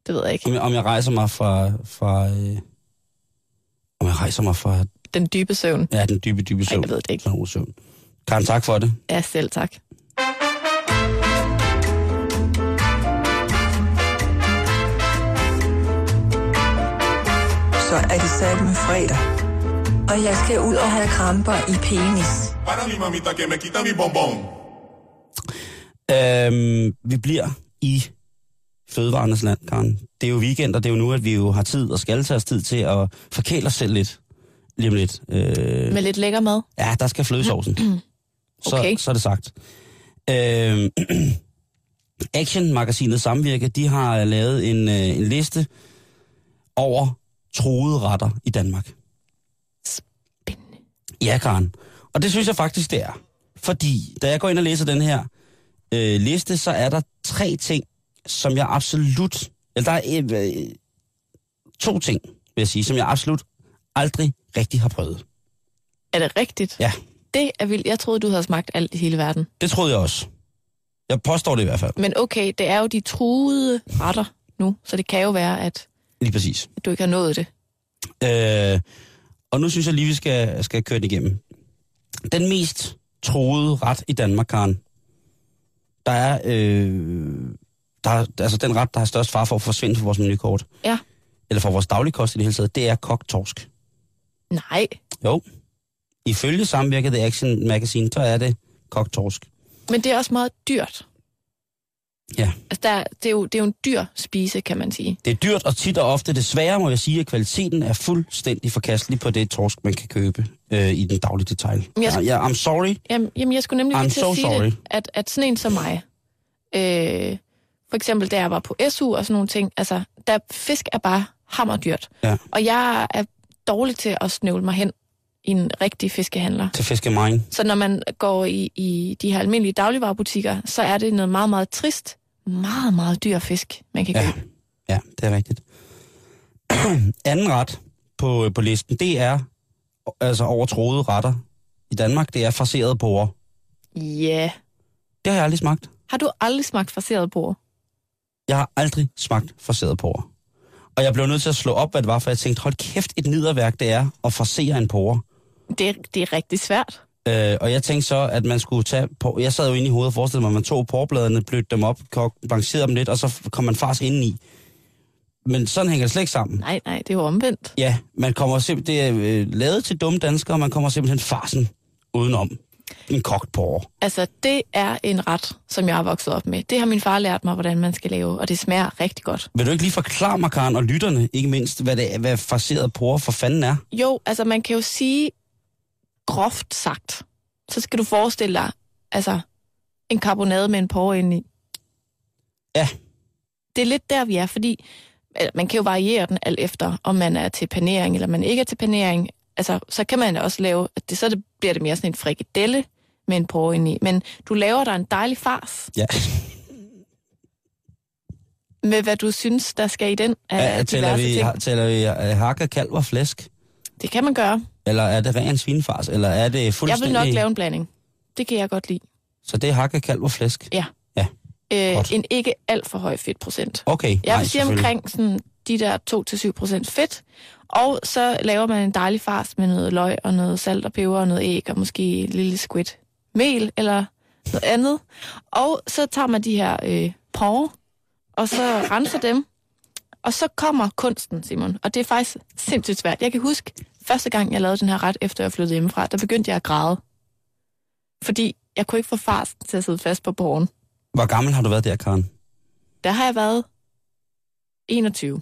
det ved jeg ikke, om jeg, om jeg rejser mig fra... fra øh, om jeg rejser mig fra den dybe søvn. ja, den dybe, dybe Ej, søvn. jeg ved det ikke. Søvn. Karen, tak for det. Ja, selv tak. Så er det sat med fredag. Og jeg skal ud og have kramper i penis. Øhm, vi bliver i fødevarenes land, Karen. Det er jo weekend, og det er jo nu, at vi jo har tid og skal tage os tid til at forkæle os selv lidt. Lige om lidt. Øh, Med lidt lækker mad. ja, der skal flødesovsen. Okay. så, så er det sagt. Øhm, Action-magasinet Samvirke, de har lavet en, øh, en liste over troede retter i Danmark. Spændende. Ja, Karen. Og det synes jeg faktisk, det er. Fordi, da jeg går ind og læser den her øh, liste, så er der tre ting, som jeg absolut... Eller der er øh, øh, to ting, vil jeg sige, som jeg absolut aldrig rigtig har prøvet. Er det rigtigt? Ja. Det er vildt. Jeg troede, du havde smagt alt i hele verden. Det troede jeg også. Jeg påstår det i hvert fald. Men okay, det er jo de truede retter nu, så det kan jo være, at Lige præcis. du ikke har nået det. Øh, og nu synes jeg lige, vi skal, skal køre det igennem. Den mest troede ret i Danmark, Karen, der er, øh, der er altså den ret, der har størst far for at forsvinde fra vores menukort, Ja. eller for vores dagligkost i det hele taget, det er kogt torsk. Nej. Jo. Ifølge samvirket The Action Magazine, så er det kogt torsk. Men det er også meget dyrt. Ja. Altså, der, det, er jo, det er jo en dyr spise, kan man sige. Det er dyrt, og tit og ofte desværre må jeg sige, at kvaliteten er fuldstændig forkastelig på det torsk, man kan købe øh, i den daglige detail. Jeg- Ja, ja, I'm sorry. Jamen, jamen jeg skulle nemlig I'm lige til so at sige sorry. det, at, at sådan en som mig, øh, for eksempel da jeg var på SU og sådan nogle ting, altså, der fisk er bare hammerdyrt. Ja. Og jeg er dårlig til at snøvle mig hen i en rigtig fiskehandler. Til fiskemine. Så når man går i, i de her almindelige dagligvarerbutikker, så er det noget meget, meget trist, meget, meget dyr fisk, man kan Ja. købe. Ja, det er rigtigt. Anden ret på, på listen, det er altså over troede retter i Danmark, det er farserede porre. Ja. Yeah. Det har jeg aldrig smagt. Har du aldrig smagt fraseret bord? Jeg har aldrig smagt farserede porre. Og jeg blev nødt til at slå op, hvad det var, for jeg tænkte, hold kæft, et nederværk det er at farsere en porre. Det, er- det er rigtig svært. Øh, og jeg tænkte så, at man skulle tage... På, jeg sad jo inde i hovedet og forestillede mig, at man tog porrbladene, blødte dem op, kog, blancherede dem lidt, og så kom man fars ind i. Men sådan hænger det slet ikke sammen. Nej, nej, det er jo omvendt. Ja, man kommer simpelthen, det er øh, lavet til dumme danskere, og man kommer simpelthen farsen udenom. En kogt porre. Altså, det er en ret, som jeg har vokset op med. Det har min far lært mig, hvordan man skal lave, og det smager rigtig godt. Vil du ikke lige forklare mig, Karen, og lytterne, ikke mindst, hvad, det er, hvad farseret porre for fanden er? Jo, altså man kan jo sige, groft sagt, så skal du forestille dig, altså, en karbonade med en porre indeni. Ja. Det er lidt der, vi er, fordi man kan jo variere den alt efter, om man er til panering, eller man ikke er til panering. Altså, så kan man også lave, at det, så det, bliver det mere sådan en frikadelle med en porre indeni. Men du laver der en dejlig fars Ja. med, hvad du synes, der skal i den af ja tæller vi, ting. har, tæller vi øh, hakker, kalv og flæsk? Det kan man gøre. Eller er det ren svinefars? Eller er det Jeg fuldstændig... vil nok lave en blanding. Det kan jeg godt lide. Så det er hakker, kalv og flæsk? Ja. Ja. Øh, Godt. en ikke alt for høj fedtprocent. Okay, Jeg nej, vil sige omkring sådan, de der 2-7% fedt, og så laver man en dejlig fars med noget løg og noget salt og peber og noget æg og måske en lille squid mel eller noget andet. Og så tager man de her øh, porre, og så renser dem, og så kommer kunsten, Simon. Og det er faktisk sindssygt svært. Jeg kan huske, første gang jeg lavede den her ret, efter jeg flyttede hjemmefra, der begyndte jeg at græde. Fordi jeg kunne ikke få fars til at sidde fast på porren. Hvor gammel har du været der, Karen? Der har jeg været 21.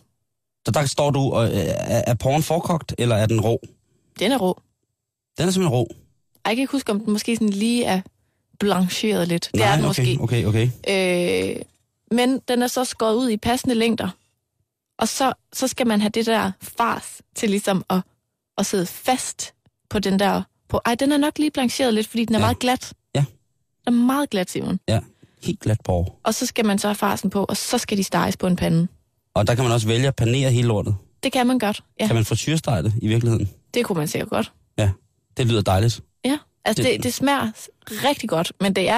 Så der står du, og, øh, er, porren forkogt, eller er den rå? Den er rå. Den er simpelthen rå. Jeg kan ikke huske, om den måske sådan lige er blancheret lidt. Det Nej, er den okay, måske. okay, okay. Øh, men den er så skåret ud i passende længder. Og så, så skal man have det der fars til ligesom at, at sidde fast på den der... På, ej, den er nok lige blancheret lidt, fordi den er Ja. meget glat. Ja. Den er meget glat, Simon. Ja, helt glat porre. Og så skal man så have farsen på, og så skal de steges på en pande. Og der kan man også vælge at panere hele lortet. Det kan man godt. Ja, Kan man frityrestege det i virkeligheden? det kunne man sikkert godt. Ja, det lyder dejligt. Ja, altså Det- det, det smager rigtig godt, men det er...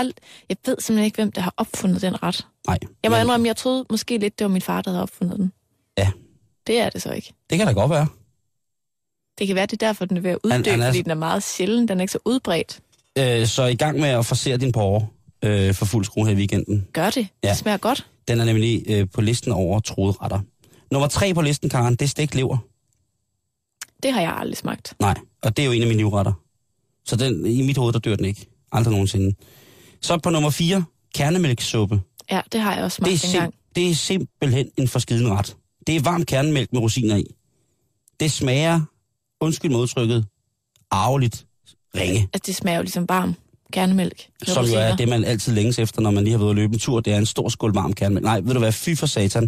Jeg ved simpelthen ikke, hvem der har opfundet den ret. Nej. Jeg må men indrømme, jeg troede måske lidt, det var min far, der havde opfundet den. Ja. Det er det så ikke. Det kan da godt være. Det kan være, det er derfor, den er ved at Han- uddø, han er- fordi den er meget sjælden. Den er ikke så udbredt. Øh, så i gang med at forsere din porre øh, for fuld skrue her i weekenden. Gør det. Ja. Det smager godt. Den er nemlig øh, på listen over troede retter. Nummer tre på listen, Karen, det er stegt lever. Det har jeg aldrig smagt. Nej, og det er jo en af mine livretter. Så den, i mit hoved, der dør den ikke. Aldrig nogensinde. Så på nummer 4, kernemælkssuppe. Ja, det har jeg også Det er, smagt engang. sim- det er simpelthen en forskiden ret. Det er varm kernemælk med rosiner i. Det smager, undskyld mig udtrykket, arveligt ringe. Altså, det smager jo ligesom varm kernemælk. Som jo er det, man altid længes efter, når man lige har været løbe en tur. Det er en stor skål varm kernemælk. Nej, ved du hvad, fy for satan.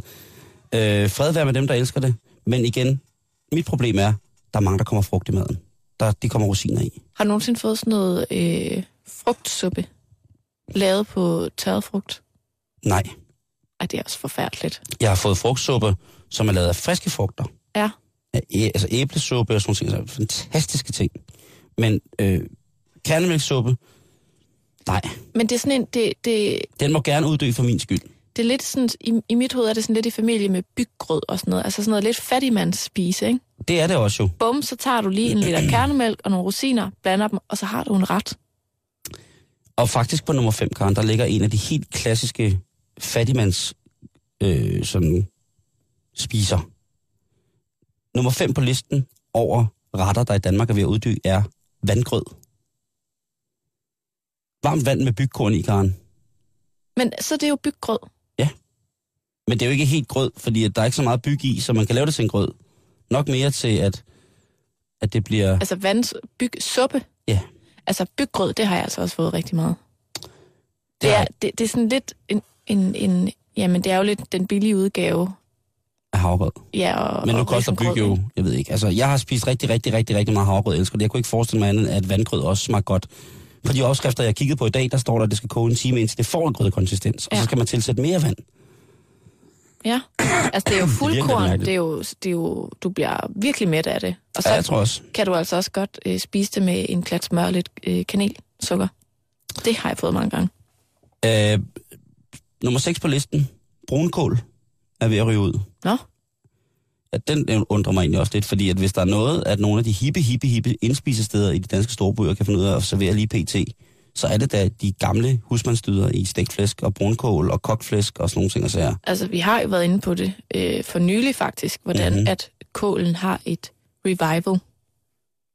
Øh, fred være med dem, der elsker det. Men igen, mit problem er, der er mange, der kommer frugt i maden. Der, de kommer rosiner i. Har du nogensinde fået sådan noget øh, frugtsuppe? Lavet på tørret frugt? Nej, Ej, det er også forfærdeligt. jeg har fået frugtsuppe, som er lavet af friske frugter. Ja. Æ, altså æblesuppe og sådan nogle ting. Altså, fantastiske ting. Men øh, kernemælkssuppe, nej, Men det er sådan en, det, det, den må gerne uddø for min skyld. det er lidt sådan, i, i mit hoved er det sådan lidt i familie med byggrød og sådan noget. Altså sådan noget lidt fattigmands spise, ikke? Det er det også jo. Bum, så tager du lige en liter kernemælk og nogle rosiner, blander dem, og så har du en ret. Og faktisk på nummer 5, Karen, der ligger en af de helt klassiske fattigmands øh, sådan, spiser. Nummer 5 på listen over retter, der i Danmark er ved at uddø, er vandgrød. Varmt vand med bygkorn i, Karen. Men så det er jo byggrød. Men det er jo ikke helt grød, fordi at der er ikke så meget byg i, så man kan lave det til en grød. Nok mere til, at, at det bliver... Altså vand, byg, suppe. Ja. Altså byggrød, det har jeg altså også fået rigtig meget. Det, Det er, det, det er sådan lidt en, en, en, jamen det er jo lidt den billige udgave. af havregrød. Ja, og, Men nu og koster risengrød, byg jo, jeg ved ikke. Altså, jeg har spist rigtig, rigtig, rigtig, rigtig meget havregrød, jeg elsker det. Jeg kunne ikke forestille mig andet, at vandgrød også smager godt. På de opskrifter, jeg kiggede på i dag, der står der, at det skal koge en time, indtil det får en grødkonsistens. Og så Ja. skal man tilsætte mere vand. Ja, altså det er jo fuldkorn, mærkeligt. det er jo, det er jo, du bliver virkelig mæt af det. Og så Ja, jeg tror også. kan du altså også godt øh, spise det med en klat smør og lidt øh, kanelsukker. Det har jeg fået mange gange. Øh, nummer 6 på listen. Brunkål er ved at ryge ud. Nå, at den, undrer mig egentlig også lidt, fordi at hvis der er noget, at nogle af de hippe, hippe, hippe indspisesteder i de danske storbyer kan finde ud af at servere lige pt., så er det da de gamle husmandsdyder i stegflæsk og brunkål og kokflæsk og sådan nogle ting og sager. Altså, vi har jo været inde på det øh, for nylig faktisk, hvordan Mhm. mm-hmm. at kålen har et revival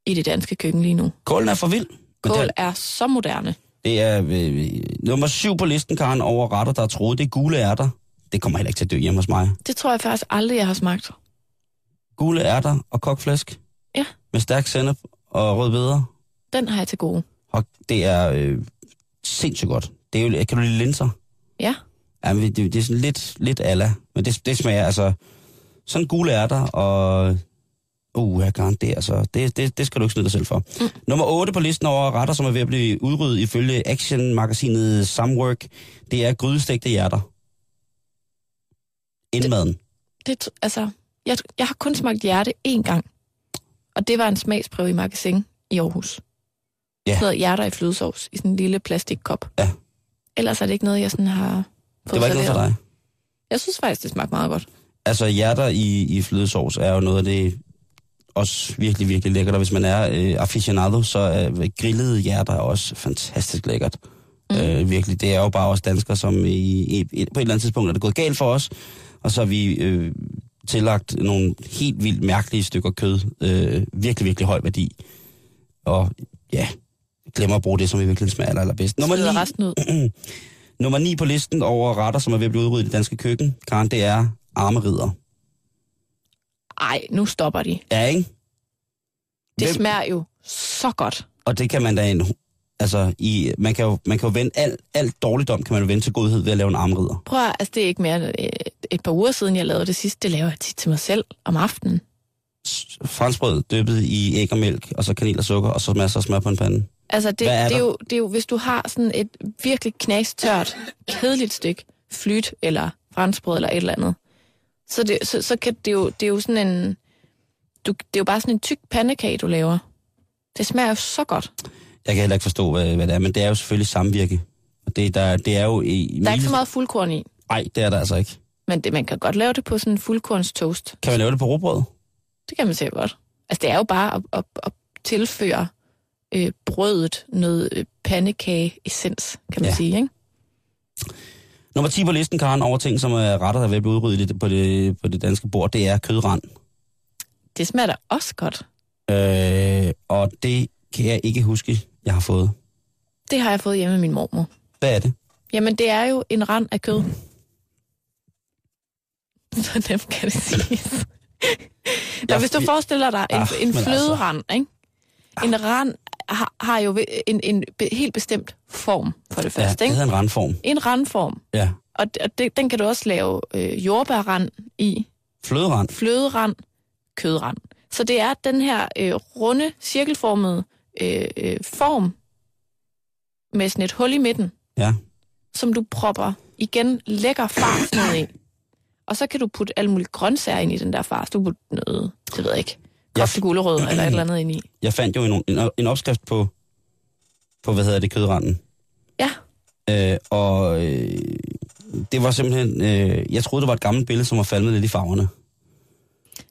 i det danske køkken lige nu. Kålen er for vild. Kål det, er så moderne. det er øh, nummer syv på listen, Karen, over retter, der er troet. Det er gule ærter. Det kommer heller ikke til at dø hjemme hos mig. Det tror jeg faktisk aldrig, jeg har smagt. Gule ærter og kokflæsk. Ja. Med stærk sennep og rødbeder. Den har jeg til gode. Og det er øh, sindssygt godt. Det er jo, kan du lide linser? Ja. Ja, men det, det er sådan lidt, lidt ala, men det, det smager altså sådan gule ærter, og uh, jeg kan det, altså, det, det, det skal du ikke snyde dig selv for. Mm. Nummer 8 på listen over retter, som er ved at blive udryddet ifølge Action-magasinet Samwork, det er grydestegte hjerter. Indmaden. Det, altså, jeg, jeg har kun smagt hjerte én gang. Og det var en smagsprøve i magasin i Aarhus. Ja. Hedder hjerter i flødesovs i sådan en lille plastikkop. Ja. Ellers er det ikke noget, jeg sådan har fået Det var ikke noget for dig. Jeg synes faktisk, det smagte meget godt. Altså hjerter i, i flødesovs er jo noget af det også virkelig, virkelig lækkert. Og hvis man er øh, aficionado, så er grillede hjerter også fantastisk lækkert. Mm. Øh, virkelig. Det er jo bare os danskere, som i, i, på et eller andet tidspunkt er det gået galt for os. Og så har vi øh, tillagt nogle helt vildt mærkelige stykker kød. Øh, virkelig, virkelig høj værdi. Og ja, glemmer at bruge det, som i virkeligheden smager aller, allerbedst. Nummer Smider 9, resten ud. nummer 9 på listen over retter, som er ved at blive udryddet i det danske køkken, Karen, det er armerider. Ej, nu stopper de. Ja, ikke? Det Hvem- smager jo så godt. Og det kan man da en, altså i, man kan jo, man kan jo vende alt, alt dårligdom, kan man jo vende til godhed ved at lave en armrider. Prøv at, altså det er ikke mere end et, par uger siden, jeg lavede det sidste. Det laver jeg tit til mig selv om aftenen. Franskbrød dyppet i æg og mælk, og så kanel og sukker, og så masser af smør på en pande. Altså det, er det, er jo, det er jo, hvis du har sådan et virkelig knastørt, kedeligt stykke flyt eller franskbrød eller et eller andet, så, det, så, så kan det jo, det er jo sådan en, du, det er jo bare sådan en tyk pandekage, du laver. Det smager jo så godt. Jeg kan heller ikke forstå, hvad, hvad det er, men det er jo selvfølgelig samvirke. Og det, der, det er jo i... Der er ikke så meget fuldkorn i, Nej, det er der altså ikke. Men det, man kan godt lave det på sådan en fuldkorns toast. Kan man lave det på råbrød? Det kan man sikkert godt. Altså, det er jo bare at, at, at tilføre øh, brødet noget øh, pandekage-essens, kan man Ja. ja. sige, ikke? Nummer 10 på listen, Karen, over ting, som er retter, der er ved at blive udryddet på det, på det danske bord, det er kødrand. Det smager da også godt. Øh, og det kan jeg ikke huske, jeg har fået. Det har jeg fået hjemme med min mormor. Hvad er det? Jamen, det er jo en rand af kød. Så nemt kan det siges. Nå, Jeg- hvis du forestiller dig en, Ah, en altså. fløderand, ikke? En rand har, har jo en, en be- helt bestemt form, for det Ja, første, det ikke? hedder en randform. En randform. Ja. Og, og det, den kan du også lave øh, jordbærrand i, Fløderand. fløderand, kødrand. Så det er den her øh, runde, cirkelformede øh, øh, form med sådan et hul i midten, Ja. som du propper igen lækker fars ned i. Og så kan du putte alle mulige grøntsager ind i den der fars. Du putte noget, det ved jeg ikke, kogte gulerødder eller et eller andet ind i. Jeg fandt jo en, en, en opskrift på, på, hvad hedder det, kødranden. Ja, Øh, og øh, det var simpelthen, øh, jeg troede, det var et gammelt billede, som var faldet lidt i farverne.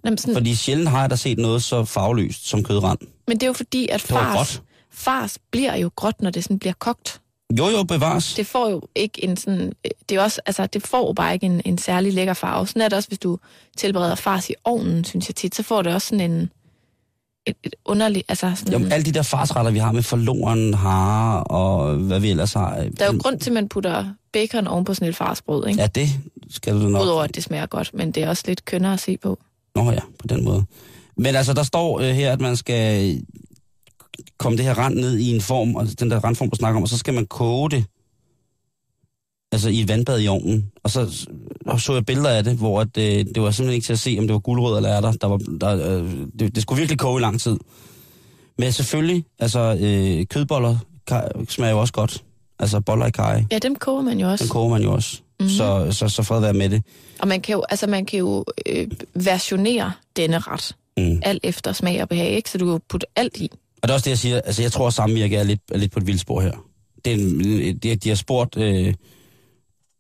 Jamen, sådan, Fordi sjældent har jeg da set noget så farveløst som kødrand. men det er jo fordi, at fars, fars bliver jo gråt, når det sådan bliver kogt. Jo, jo, bevares. det får jo ikke en sådan, øh, det er også, altså det får jo bare ikke en, en særlig lækker farve. Sådan er det også, hvis du tilbereder fars i ovnen, synes jeg tit, så får det også sådan en, et, et underligt, altså sådan, Jo, alle de der farsretter, vi har med forloren, hare og hvad vi ellers har. øh, der er jo grund til, at man putter bacon oven på sådan et farsbrød, ikke? Ja, det skal du nok. Udover at det smager godt, men det er også lidt kønnere at se på. Nå ja, på den måde. Men altså, der står øh, her, at man skal komme det her rand ned i en form, og den der randform, du snakker om, og så skal man koge det, altså i et vandbad i ovnen. Og så så jeg billeder af det, hvor at, øh, det var simpelthen ikke til at se, om det var guldrød eller ærter. Der var, der, øh, det, det skulle virkelig koge i lang tid. Men selvfølgelig, altså øh, kødboller smager jo også godt. Altså boller i kaj, Ja, dem koger man jo også. den koger man jo også. Mm-hmm. Så, så, så fred være med det. Og man kan jo, altså man kan jo øh, versionere denne ret, Mm. alt efter smag og behag, ikke? Så du kan jo putte alt i. Og det er også det, jeg siger. Altså, jeg tror, at samvirke er lidt, er lidt på et vildspor her. Det er de, de har spurgt... Øh,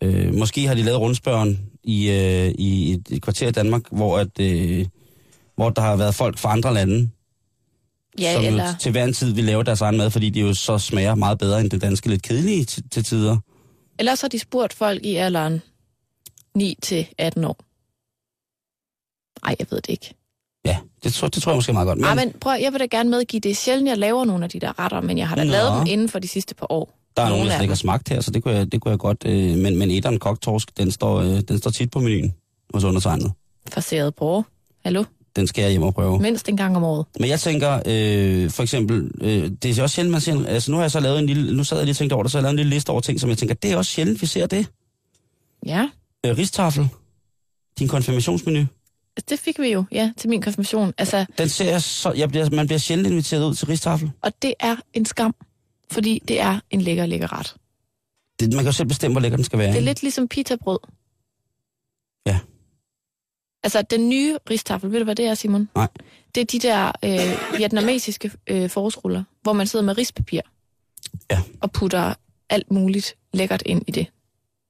øh, måske har de lavet rundspørgen i, øh, i et, et kvarter i Danmark, hvor, at, øh, hvor der har været folk fra andre lande, Ja, som eller, til hver en tid vil lave deres egen mad, fordi de jo så smager meget bedre end det danske, lidt kedelige til, til tider. eller så har de spurgt folk i alderen 9 til 18 år. Nej, jeg ved det ikke. Det, tror, det tror jeg måske meget godt. Men, Ej, men prøv, jeg vil da gerne medgive, det er sjældent, jeg laver nogle af de der retter, men jeg har da Nå. lavet dem inden for de sidste par år. der er nogen, nogle der slet ikke har smagt her, så det kunne jeg, det kunne jeg godt... Øh, men, men etteren koktorsk, den står, øh, den står tit på menuen hos undertegnet. Forseret bror. Hallo? Den skal jeg hjem og prøve. Mindst en gang om året. Men jeg tænker, øh, for eksempel, øh, det er også sjældent, man ser, altså nu har jeg så lavet en lille, nu sad jeg lige og tænkte over det, så har jeg lavet en lille liste over ting, som jeg tænker, det er også sjældent, vi ser det. Ja, Øh, ristafel, din konfirmationsmenu, det fik vi jo, ja, til min konfirmation. Altså, den ser jeg så, jeg bliver, man bliver sjældent inviteret ud til ristafel. og det er en skam, fordi det er en lækker, lækker ret. Det, man kan jo selv bestemme, hvor lækker den skal være. Det er ikke? lidt ligesom pitabrød. Ja. Altså, den nye ristaffel, ved du, hvad det er, Simon? Nej. Det er de der øh, vietnamesiske øh, forårsruller, hvor man sidder med rispapir Ja. og putter alt muligt lækkert ind i det.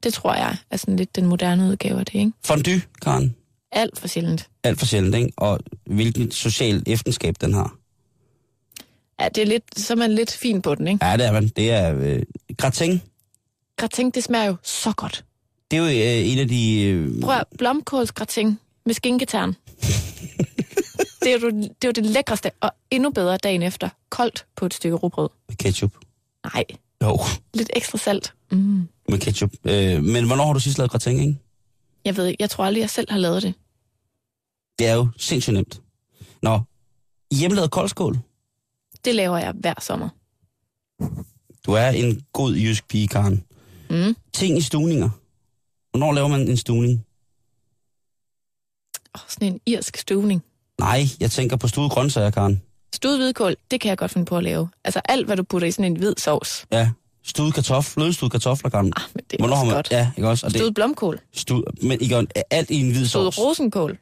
Det tror jeg er sådan lidt den moderne udgave af det, ikke? Fondue, Karen. Alt for sjældent. Alt for sjældent, ikke? Og hvilken social efterskab den har. Ja, det er lidt, så er man lidt fin på den, ikke? Ja, det er man. Det er øh, gratin. Gratin, det smager jo så godt. Det er jo øh, en af de... Øh, Prøv at blomkålsgratin med skinketern. det, er jo, det er jo det lækreste, og endnu bedre dagen efter. Koldt på et stykke rugbrød. med ketchup. Nej, Jo, lidt ekstra salt. Mm. med ketchup. Øh, men hvornår har du sidst lavet gratin, ikke? Jeg ved ikke, jeg tror aldrig, jeg selv har lavet det. Det er jo sindssygt nemt. Nå, hjemmelavet koldskål. Det laver jeg hver sommer. Du er en god jysk pige, Karen. Mm. Ting i stuninger. Hvornår laver man en stuning? Oh, sådan en irsk stuvning. Nej, jeg tænker på stuede grøntsager, Karen. Stuet hvidkål, det kan jeg godt finde på at lave. Altså alt, hvad du putter i sådan en hvid sovs. Ja, stuede kartoffel, flødestuede kartofler, Karen. Ah, men det er Hvornår også man, godt. Ja, ikke også? Og det, blomkål. stud, men ikke, alt i en hvid Stuet sovs. rosenkål.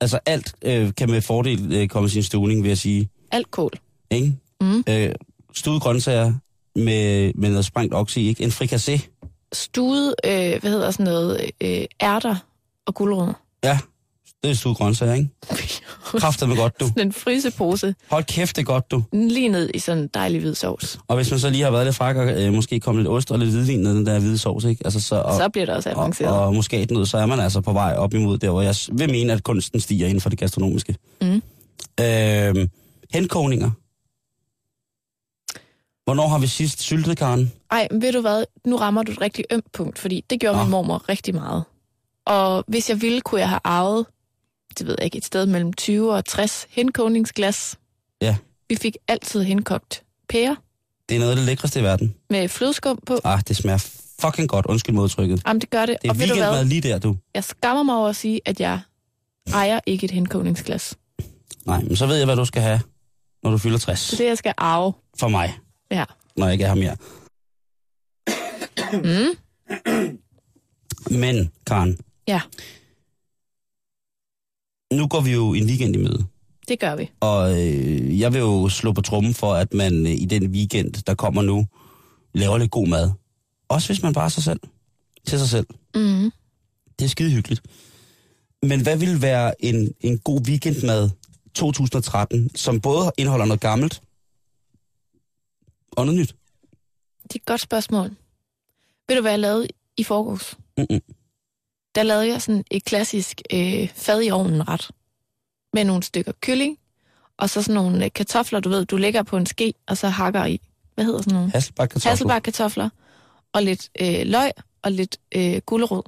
Altså alt øh, kan med fordel øh, komme i sin stuning, vil jeg sige. Alt kål. Ikke? Mm. Øh, stuede grøntsager med, med noget sprængt i, ikke? En frikassé. Stuet, øh, hvad hedder sådan noget, øh, ærter og gulerødder. Ja, det er stuede grøntsager, ikke? Kræfter med godt, du. Sådan en frysepose. Hold kæft, det er godt, du. Lige ned i sådan en dejlig hvid sovs. Og hvis man så lige har været lidt fræk og øh, måske kommet lidt ost og lidt hvidvin ned den der hvide sovs, ikke? Altså, så, og, Så bliver det også og, avanceret. og muskatnød, så er man altså på vej op imod der, hvor jeg vil mene, at kunsten stiger inden for det gastronomiske. Mm. Øh, henkogninger. Hvornår har vi sidst syltet, Karen? Ej, men ved du hvad? Nu rammer du et rigtig ømt punkt, fordi det gjorde Nå. min mormor rigtig meget. Og hvis jeg ville, kunne jeg have arvet, det ved jeg ikke, et sted mellem 20 og 60 henkogningsglas. Ja. Vi fik altid henkogt pære Det er noget af det lækreste i verden. med flødeskum på. Ah, det smager fucking godt. Undskyld modtrykket. Jamen, det gør det. Det er og weekendmad lige der, du. Jeg skammer mig over at sige, at jeg ejer ikke et henkogningsglas. Nej, men så ved jeg, hvad du skal have, når du fylder 60. Så det, jeg skal arve. For mig, Ja. når jeg ikke er her mere. Mm. Men, Karen, Ja, nu går vi jo en weekend i møde. det gør vi. Og øh, jeg vil jo slå på trummen for, at man øh, i den weekend, der kommer nu, laver lidt god mad. Også hvis man bare sig selv. Til sig selv. Mm. Det er skide hyggeligt. Men hvad vil være en, en god weekendmad 2013, som både indeholder noget gammelt og noget nyt? Det er et godt spørgsmål. Ved du, hvad jeg lavede i forgårs? Mm-mm. Der lavede jeg sådan et klassisk øh, fad i ovnen ret. Med nogle stykker kylling, og så sådan nogle øh, kartofler, du ved, du lægger på en ske, og så hakker i. Hvad hedder sådan nogle? Hasselbak kartofler. Hasselbak kartofler, og lidt øh, løg, og lidt øh, gulerod.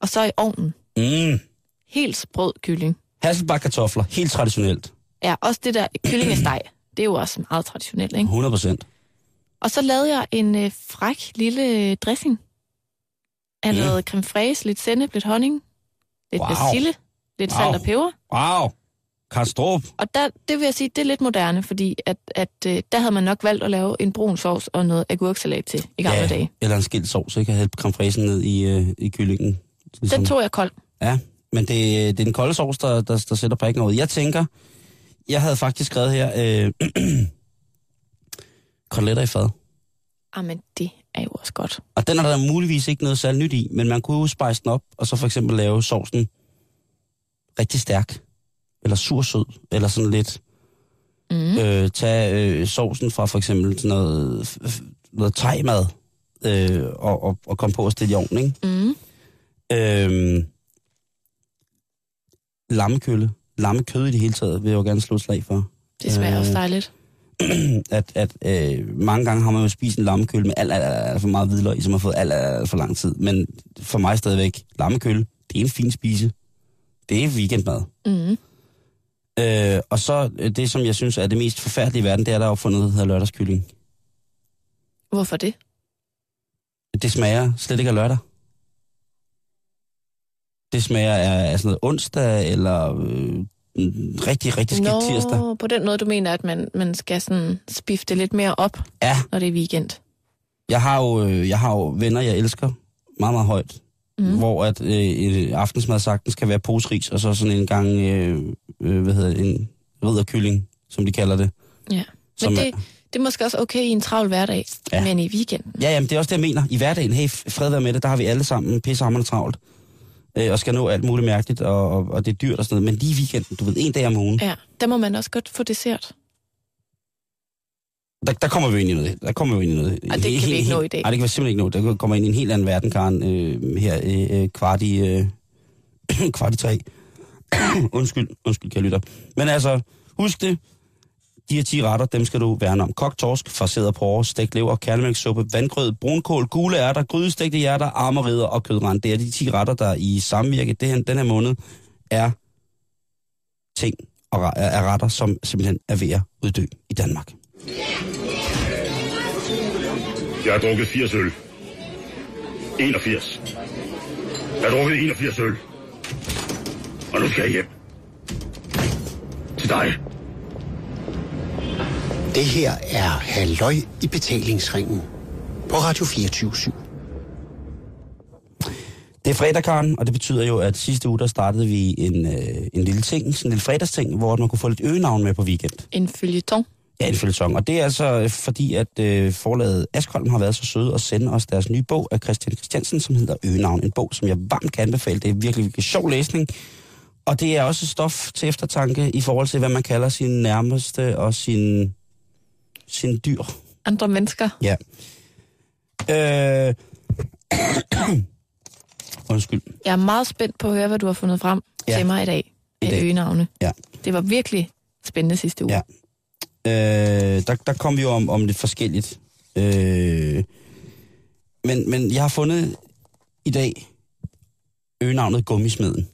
Og så i ovnen. Mm. Helt sprød kylling. Hasselbak kartofler. Helt traditionelt. Ja, også det der kyllingesteg. Det er jo også meget traditionelt, ikke? 100 procent. Og så lavede jeg en øh, fræk lille dressing. Af Mm. noget creme fraise, lidt sennep, lidt honning, lidt Wow. persille, lidt Wow. salt og peber. Wow. Karstrup. Og der, det vil jeg sige, det er lidt moderne, fordi at, at, øh, der havde man nok valgt at lave en brun sovs og noget agurksalat til i gamle Ja, dage. eller en skilt sovs, ikke? Jeg havde creme ned i, øh, i kyllingen. Ligesom. Den tog jeg kold. Ja, men det, det er den kolde sovs, der, der, der sætter prikken ud. Jeg tænker, jeg havde faktisk skrevet her, øh, koteletter i fad. Jamen, Ah, det er jo også godt. Og den er der muligvis ikke noget særligt nyt i, men man kunne jo spice den op, og så for eksempel lave sovsen rigtig stærk, eller sursød, eller sådan lidt. Mm. Øh, tag øh, sovsen fra for eksempel sådan noget, noget thai-mad, øh, og, og, og komme på og stille i ovnen, ikke? Mm. Øh, lammekølle, lammekød i det hele taget, vil jeg jo gerne slå et slag for. Det smager Øh, også dejligt. at, at øh, mange gange har man jo spist en lammekølle med alt, alt, alt, alt for meget hvidløg, i, som har fået alt, alt, alt for lang tid. Men for mig stadigvæk, lammekølle, det er en fin spise. Det er weekendmad. Mm. Øh, og så øh, det, som jeg synes er det mest forfærdelige i verden, det er, der er opfundet, der hedder lørdagskylling. Hvorfor det? Det smager slet ikke af lørdag. Det smager af, af sådan noget onsdag, eller øh, rigtig, rigtig skidt Nå, tirsdag. på den måde, du mener, at man, man skal sådan spifte lidt mere op, Ja, når det er weekend. jeg har, jo, øh, jeg har jo venner, jeg elsker meget, meget højt. Mm. Hvor at øh, aftensmad sagtens kan være poseris, og så sådan en gang, øh, øh, hvad hedder det, en ridderkylling, som de kalder det. Ja. Men er- det, det er måske også okay i en travl hverdag, ja. men i weekenden. Ja, jamen, det er også det, jeg mener. I hverdagen, hey, fred være med det, der har vi alle sammen pissehammerende travlt. Øh, og skal nå alt muligt mærkeligt, og, og, og det er dyrt og sådan noget. Men lige i weekenden, du ved, en dag om ugen, Ja, der må man også godt få dessert. der, der kommer vi ind i noget. Der kommer vi ind i noget. Ej, det kan vi ikke nå i dag. Nej, det kan vi simpelthen ikke nå. Der kommer ind i en helt anden verden, Karen, øh, her øh, øh, kvart i, øh, kvart i tre. undskyld, undskyld, kære lytter. Men altså, husk det. De her 10 retter, dem skal du værne om. Kogt torsk, farseret porre, stegt lever, kærlemælkssuppe, vandgrød, brunkål, gule ærter, grydestegte hjerter, armerider og kødrand. Det er de 10 retter, der i samvirke det her, den her måned er ting og er retter, som simpelthen er ved at uddø i Danmark. Jeg har drukket 80 øl. 81. Jeg har drukket 81 øl. Og nu skal jeg hjem. Til dig. Det her er Halløj i betalingsringen på Radio 24 Det er fredag, Karen, og det betyder jo, at sidste uge, der startede vi en, øh, en lille ting, sådan en lille fredagsting, hvor man kunne få lidt øgenavn med på weekend. En følgetong. Ja, en følgetong. Og det er altså øh, fordi, at øh, forlaget Askholm har været så søde at sende os deres nye bog af Christian Christiansen, som hedder Øgenavn. En bog, som jeg varmt kan anbefale. Det er virkelig, virkelig sjov læsning. Og det er også stof til eftertanke i forhold til, hvad man kalder sin nærmeste og sin, sin dyr. Andre mennesker. Ja. Øh... Undskyld. Jeg er meget spændt på at høre, hvad du har fundet frem Ja. til mig i dag I af dag. øgenavne. Ja. Det var virkelig spændende sidste uge. Ja. Øh, der, der kom vi jo om, om lidt forskelligt. Øh, men, men jeg har fundet i dag øgenavnet Gummismeden.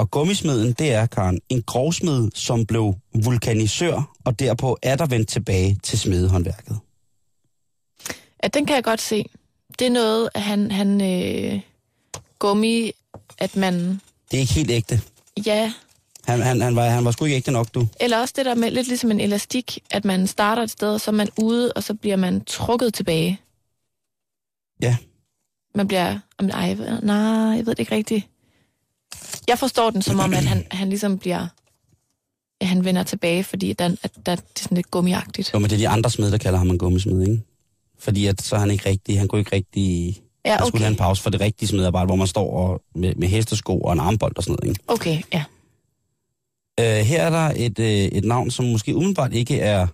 Og gummismeden, det er, Karen, en grovsmed, som blev vulkanisør, og derpå er der vendt tilbage til smedehåndværket. Ja, den kan jeg godt se. Det er noget, at han, han øh, gummi, at man, Det er ikke helt ægte. ja, Han, han, han, var, han var sgu ikke ægte nok, du. eller også det der med lidt ligesom en elastik, at man starter et sted, og så er man ude, og så bliver man trukket tilbage. Ja. Man bliver, om, ej, jeg ved, nej, jeg ved det ikke rigtigt. Jeg forstår den som om, at han, han ligesom bliver, ja, han vender tilbage, fordi der, at der, det er sådan lidt gummiagtigt. Jo, men det er de andre smed, der kalder ham en gummismed, ikke? Fordi at, så er han ikke rigtig, han kunne ikke rigtig... Ja, Der skulle okay. have en pause for det rigtige smedarbejde, hvor man står og, med, med hestesko og en armbold og sådan noget. Ikke? Okay, ja. Uh, her er der et, uh, et navn, som måske umiddelbart ikke er,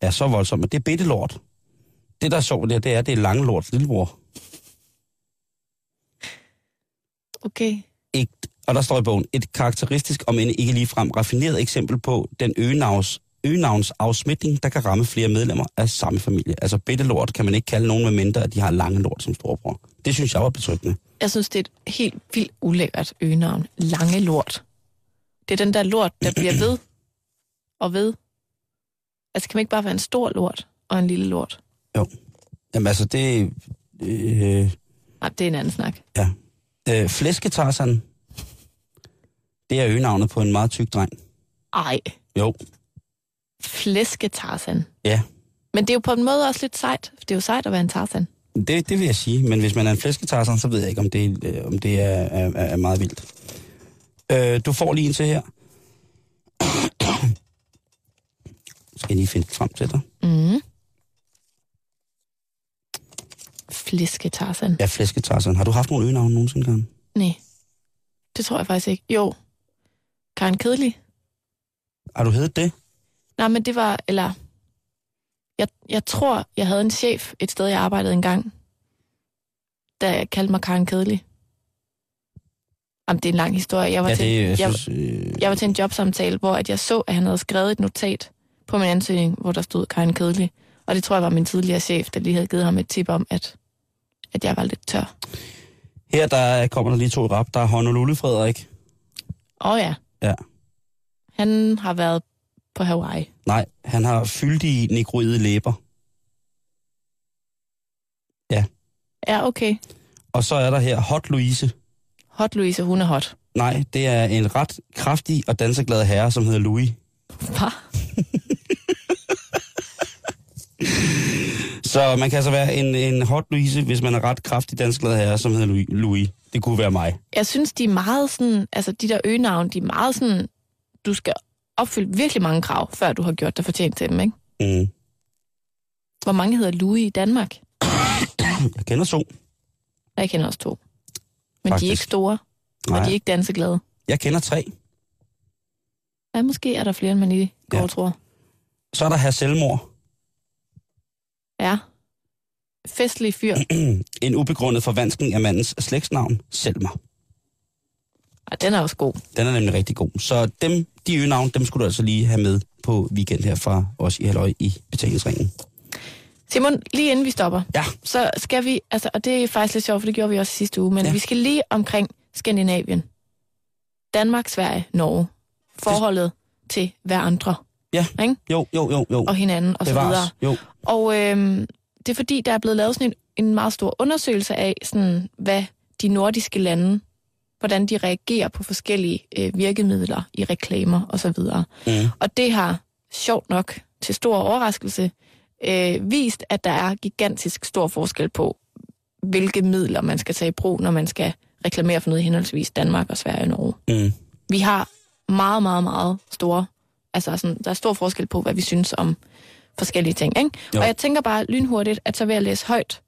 er så voldsomt, men det er Bittelort. Det, der er sjovt der, det er, det er Langelorts lillebror. Okay. Et, og der står i bogen, et karakteristisk, om end ikke ligefrem raffineret eksempel på den øgenavns, øgenavns afsmitning, der kan ramme flere medlemmer af samme familie. Altså Bittelort kan man ikke kalde nogen med mindre, at de har Langelort som storebror. Det synes jeg var betryggende. Jeg synes, det er et helt vildt ulækkert øgenavn. Lange lort. Det er den der lort, der bliver ved og ved. Altså, kan man ikke bare være en stor lort og en lille lort? Jamen altså, det... Øh, Nej, det er en anden snak. Ja. Øh, flæsketarsan, det er øgenavnet på en meget tyk dreng. Ej, Jo, flæsketarsan. ja. Men det er jo på en måde også lidt sejt. Det er jo sejt at være en tarsan. Det, det vil jeg sige, men hvis man er en flæsketarsan, så ved jeg ikke, om det, øh, om det er, er, er meget vildt. Øh, du får lige en til her. Skal jeg lige finde frem til dig? Mm. Flæsketarsan. Ja, flæsketarsen. Har du haft nogle øgenavne nogensinde, Karen? Nej, det tror jeg faktisk ikke. Jo, Karen Kedelig. Har du heddet det? Nej, men det var, eller... Jeg, jeg tror, jeg havde en chef et sted, jeg arbejdede engang, der kaldte mig Karen Kedelig. Jamen, det er en lang historie. Jeg var, Ja, til, det, jeg jeg, synes, øh, jeg var til en jobsamtale, hvor at jeg så, at han havde skrevet et notat på min ansøgning, hvor der stod Karen Kedelig. Og det tror jeg var min tidligere chef, der lige havde givet ham et tip om, at, at jeg var lidt tør. her der kommer der lige to rap. Der er Honolulu Frederik. Åh oh, ja. Ja. Han har været på Hawaii. Nej, han har fyldige negroide læber. Ja, okay. Og så er der her Hot Louise. Hot Louise, hun er hot. Nej, det er en ret kraftig og danseglad herre, som hedder Louis. Hva? Så man kan altså være en, en hot Louise, hvis man er ret kraftig danseglad herre, som hedder Louis. Det kunne være mig. Jeg synes, de er meget sådan, altså de der øgenavn, de er meget sådan, du skal opfylde virkelig mange krav, før du har gjort dig fortjent til dem, ikke? Mm. Hvor mange hedder Louis i Danmark? Jeg kender to. Jeg kender også to. Men de er Faktisk. ikke store, Nej. og de er ikke danseglade. Jeg kender tre. Ja, måske er der flere, end man i går ja. tror. Så er der her selvmord. Ja. Festlig fyr. En ubegrundet forvanskning af mandens slægtsnavn, Selma. Og den er også god. Den er nemlig rigtig god. Så dem, de øgenavn, dem skulle du altså lige have med på weekend her fra os i Halløj i betalingsringen. Simon, lige inden vi stopper, Ja. så skal vi, altså, og det er faktisk lidt sjovt, for det gjorde vi også sidste uge, men Ja. vi skal lige omkring Skandinavien. Danmark, Sverige, Norge. Forholdet til hver andre Ja. Ikke? Jo, jo, jo, jo. og hinanden og så videre. Bevares. Jo. Og øhm, det er fordi, der er blevet lavet sådan en, en meget stor undersøgelse af, sådan, hvad de nordiske lande, hvordan de reagerer på forskellige øh, virkemidler i reklamer og så videre. Mm. Og det har sjovt nok til stor overraskelse øh, vist, at der er gigantisk stor forskel på, hvilke midler man skal tage i brug, når man skal reklamere for noget i henholdsvis Danmark og Sverige og Norge. Mm. Vi har meget, meget, meget store, altså sådan, der er stor forskel på, hvad vi synes om forskellige ting. Ikke? Jo. Og jeg tænker bare lynhurtigt, at så vil jeg læse højt,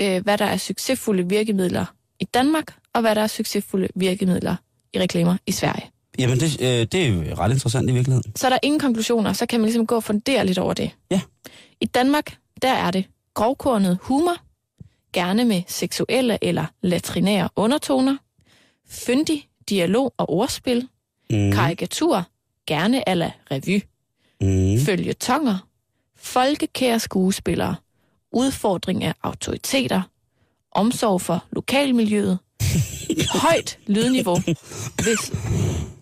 øh, hvad der er succesfulde virkemidler i Danmark, og hvad der er succesfulde virkemidler i reklamer i Sverige. Jamen, det, øh, det er jo ret interessant i virkeligheden. Så er der ingen konklusioner, så kan man ligesom gå og fundere lidt over det. Ja. I Danmark, der er det grovkornet humor, gerne med seksuelle eller latrinære undertoner, fyndig dialog og ordspil, Mm. karikatur, gerne eller revy, Mm. følgetonger, folkekære skuespillere, udfordring af autoriteter, omsorg for lokalmiljøet, højt lydniveau. Hvis...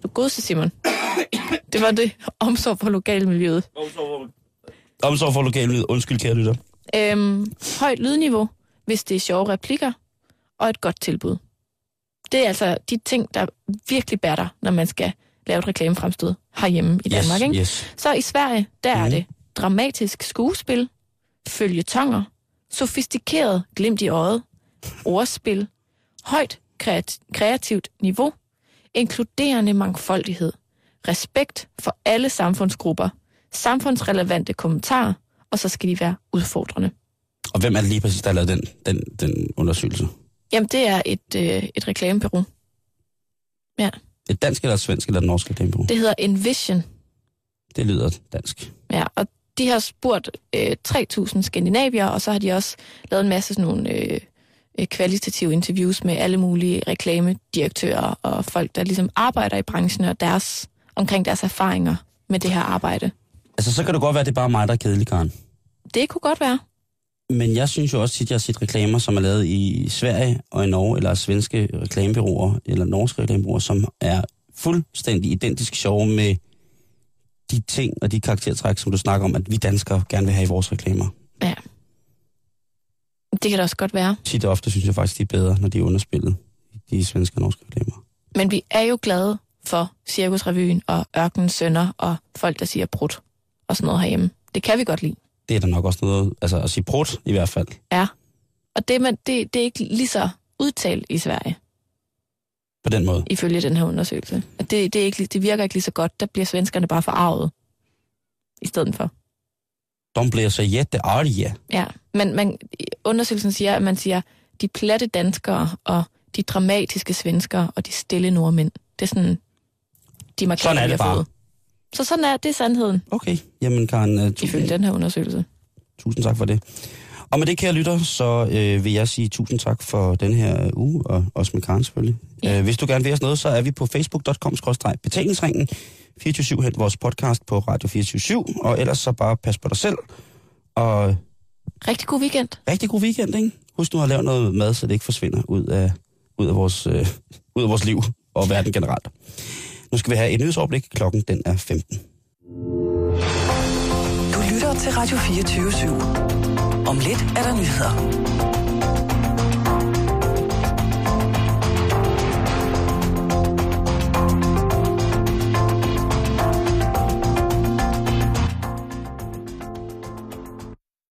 Du godse, Simon. Det var det. Omsorg for lokalmiljøet. Omsorg for lokalmiljøet. Undskyld, kære lytter. Øhm, højt lydniveau, hvis det er sjove replikker, og et godt tilbud. Det er altså de ting, der virkelig bærer dig, når man skal lave et reklamefremstød herhjemme i Danmark. yes, Ikke? Yes. Så i Sverige, der Mhm. er det dramatisk skuespil, følgetonger, sofistikeret glimt i øjet, ordspil, højt kreat- kreativt niveau, inkluderende mangfoldighed, respekt for alle samfundsgrupper, samfundsrelevante kommentarer, og så skal de være udfordrende. Og hvem er det lige præcis, der har lavet den, den, den undersøgelse? Jamen, det er et, øh, et reklamebureau. Et dansk eller et svensk eller et norsk reklamebureau? Det hedder Envision. Det lyder dansk. Ja, og de har spurgt øh, 3.000 skandinavier, og så har de også lavet en masse sådan nogle øh, øh, kvalitative interviews med alle mulige reklamedirektører og folk, der ligesom arbejder i branchen og deres, omkring deres erfaringer med det her arbejde. Altså, så kan det godt være, at det er bare mig, der er kedelig, Karen. Det kunne godt være. Men jeg synes jo også tit, jeg har set reklamer, som er lavet i Sverige og i Norge, eller svenske reklamebyråer, eller norske reklamebyråer, som er fuldstændig identisk sjove med de ting og de karaktertræk, som du snakker om, at vi danskere gerne vil have i vores reklamer. Ja. Det kan da også godt være. Tit og ofte synes jeg faktisk, de er bedre, når de er underspillet, de svenske og norske reklamer. Men vi er jo glade for Cirkusrevyen og Ørkenens Sønner og folk, der siger brud og sådan noget herhjemme. Det kan vi godt lide. Det er der nok også noget, altså at sige prut i hvert fald. Ja. Og det, man, det, det er ikke lige så udtalt i Sverige, På den måde. ifølge den her undersøgelse. At det, det, er ikke, det virker ikke lige så godt. Der bliver svenskerne bare forarvet i stedet for. De bliver så jättearge. Ja. Men man, undersøgelsen siger, at man siger, de platte danskere og de dramatiske svenskere og de stille nordmænd. Det er sådan, de markerer, Sådan er det bare. fået. Så sådan er det er sandheden, Okay, jamen Karen, uh, ifølge tusind, den her undersøgelse. tusind tak for det. Og med det, kære lytter, så øh, vil jeg sige tusind tak for den her uge, og også med Karen selvfølgelig. Ja. Øh, hvis du gerne vil os noget, så er vi på facebook.com-betalingsringen. 24 hent vores podcast på Radio 24 og ellers så bare pas på dig selv. Og Rigtig god weekend. rigtig god weekend, ikke? Husk nu at lave noget mad, så det ikke forsvinder ud af, ud af, vores, øh, ud af vores liv og verden generelt. Nu skal vi have et nyhedsoverblik. Klokken den er 15. Du lytter til Radio 24 /7. Om lidt er der nyheder.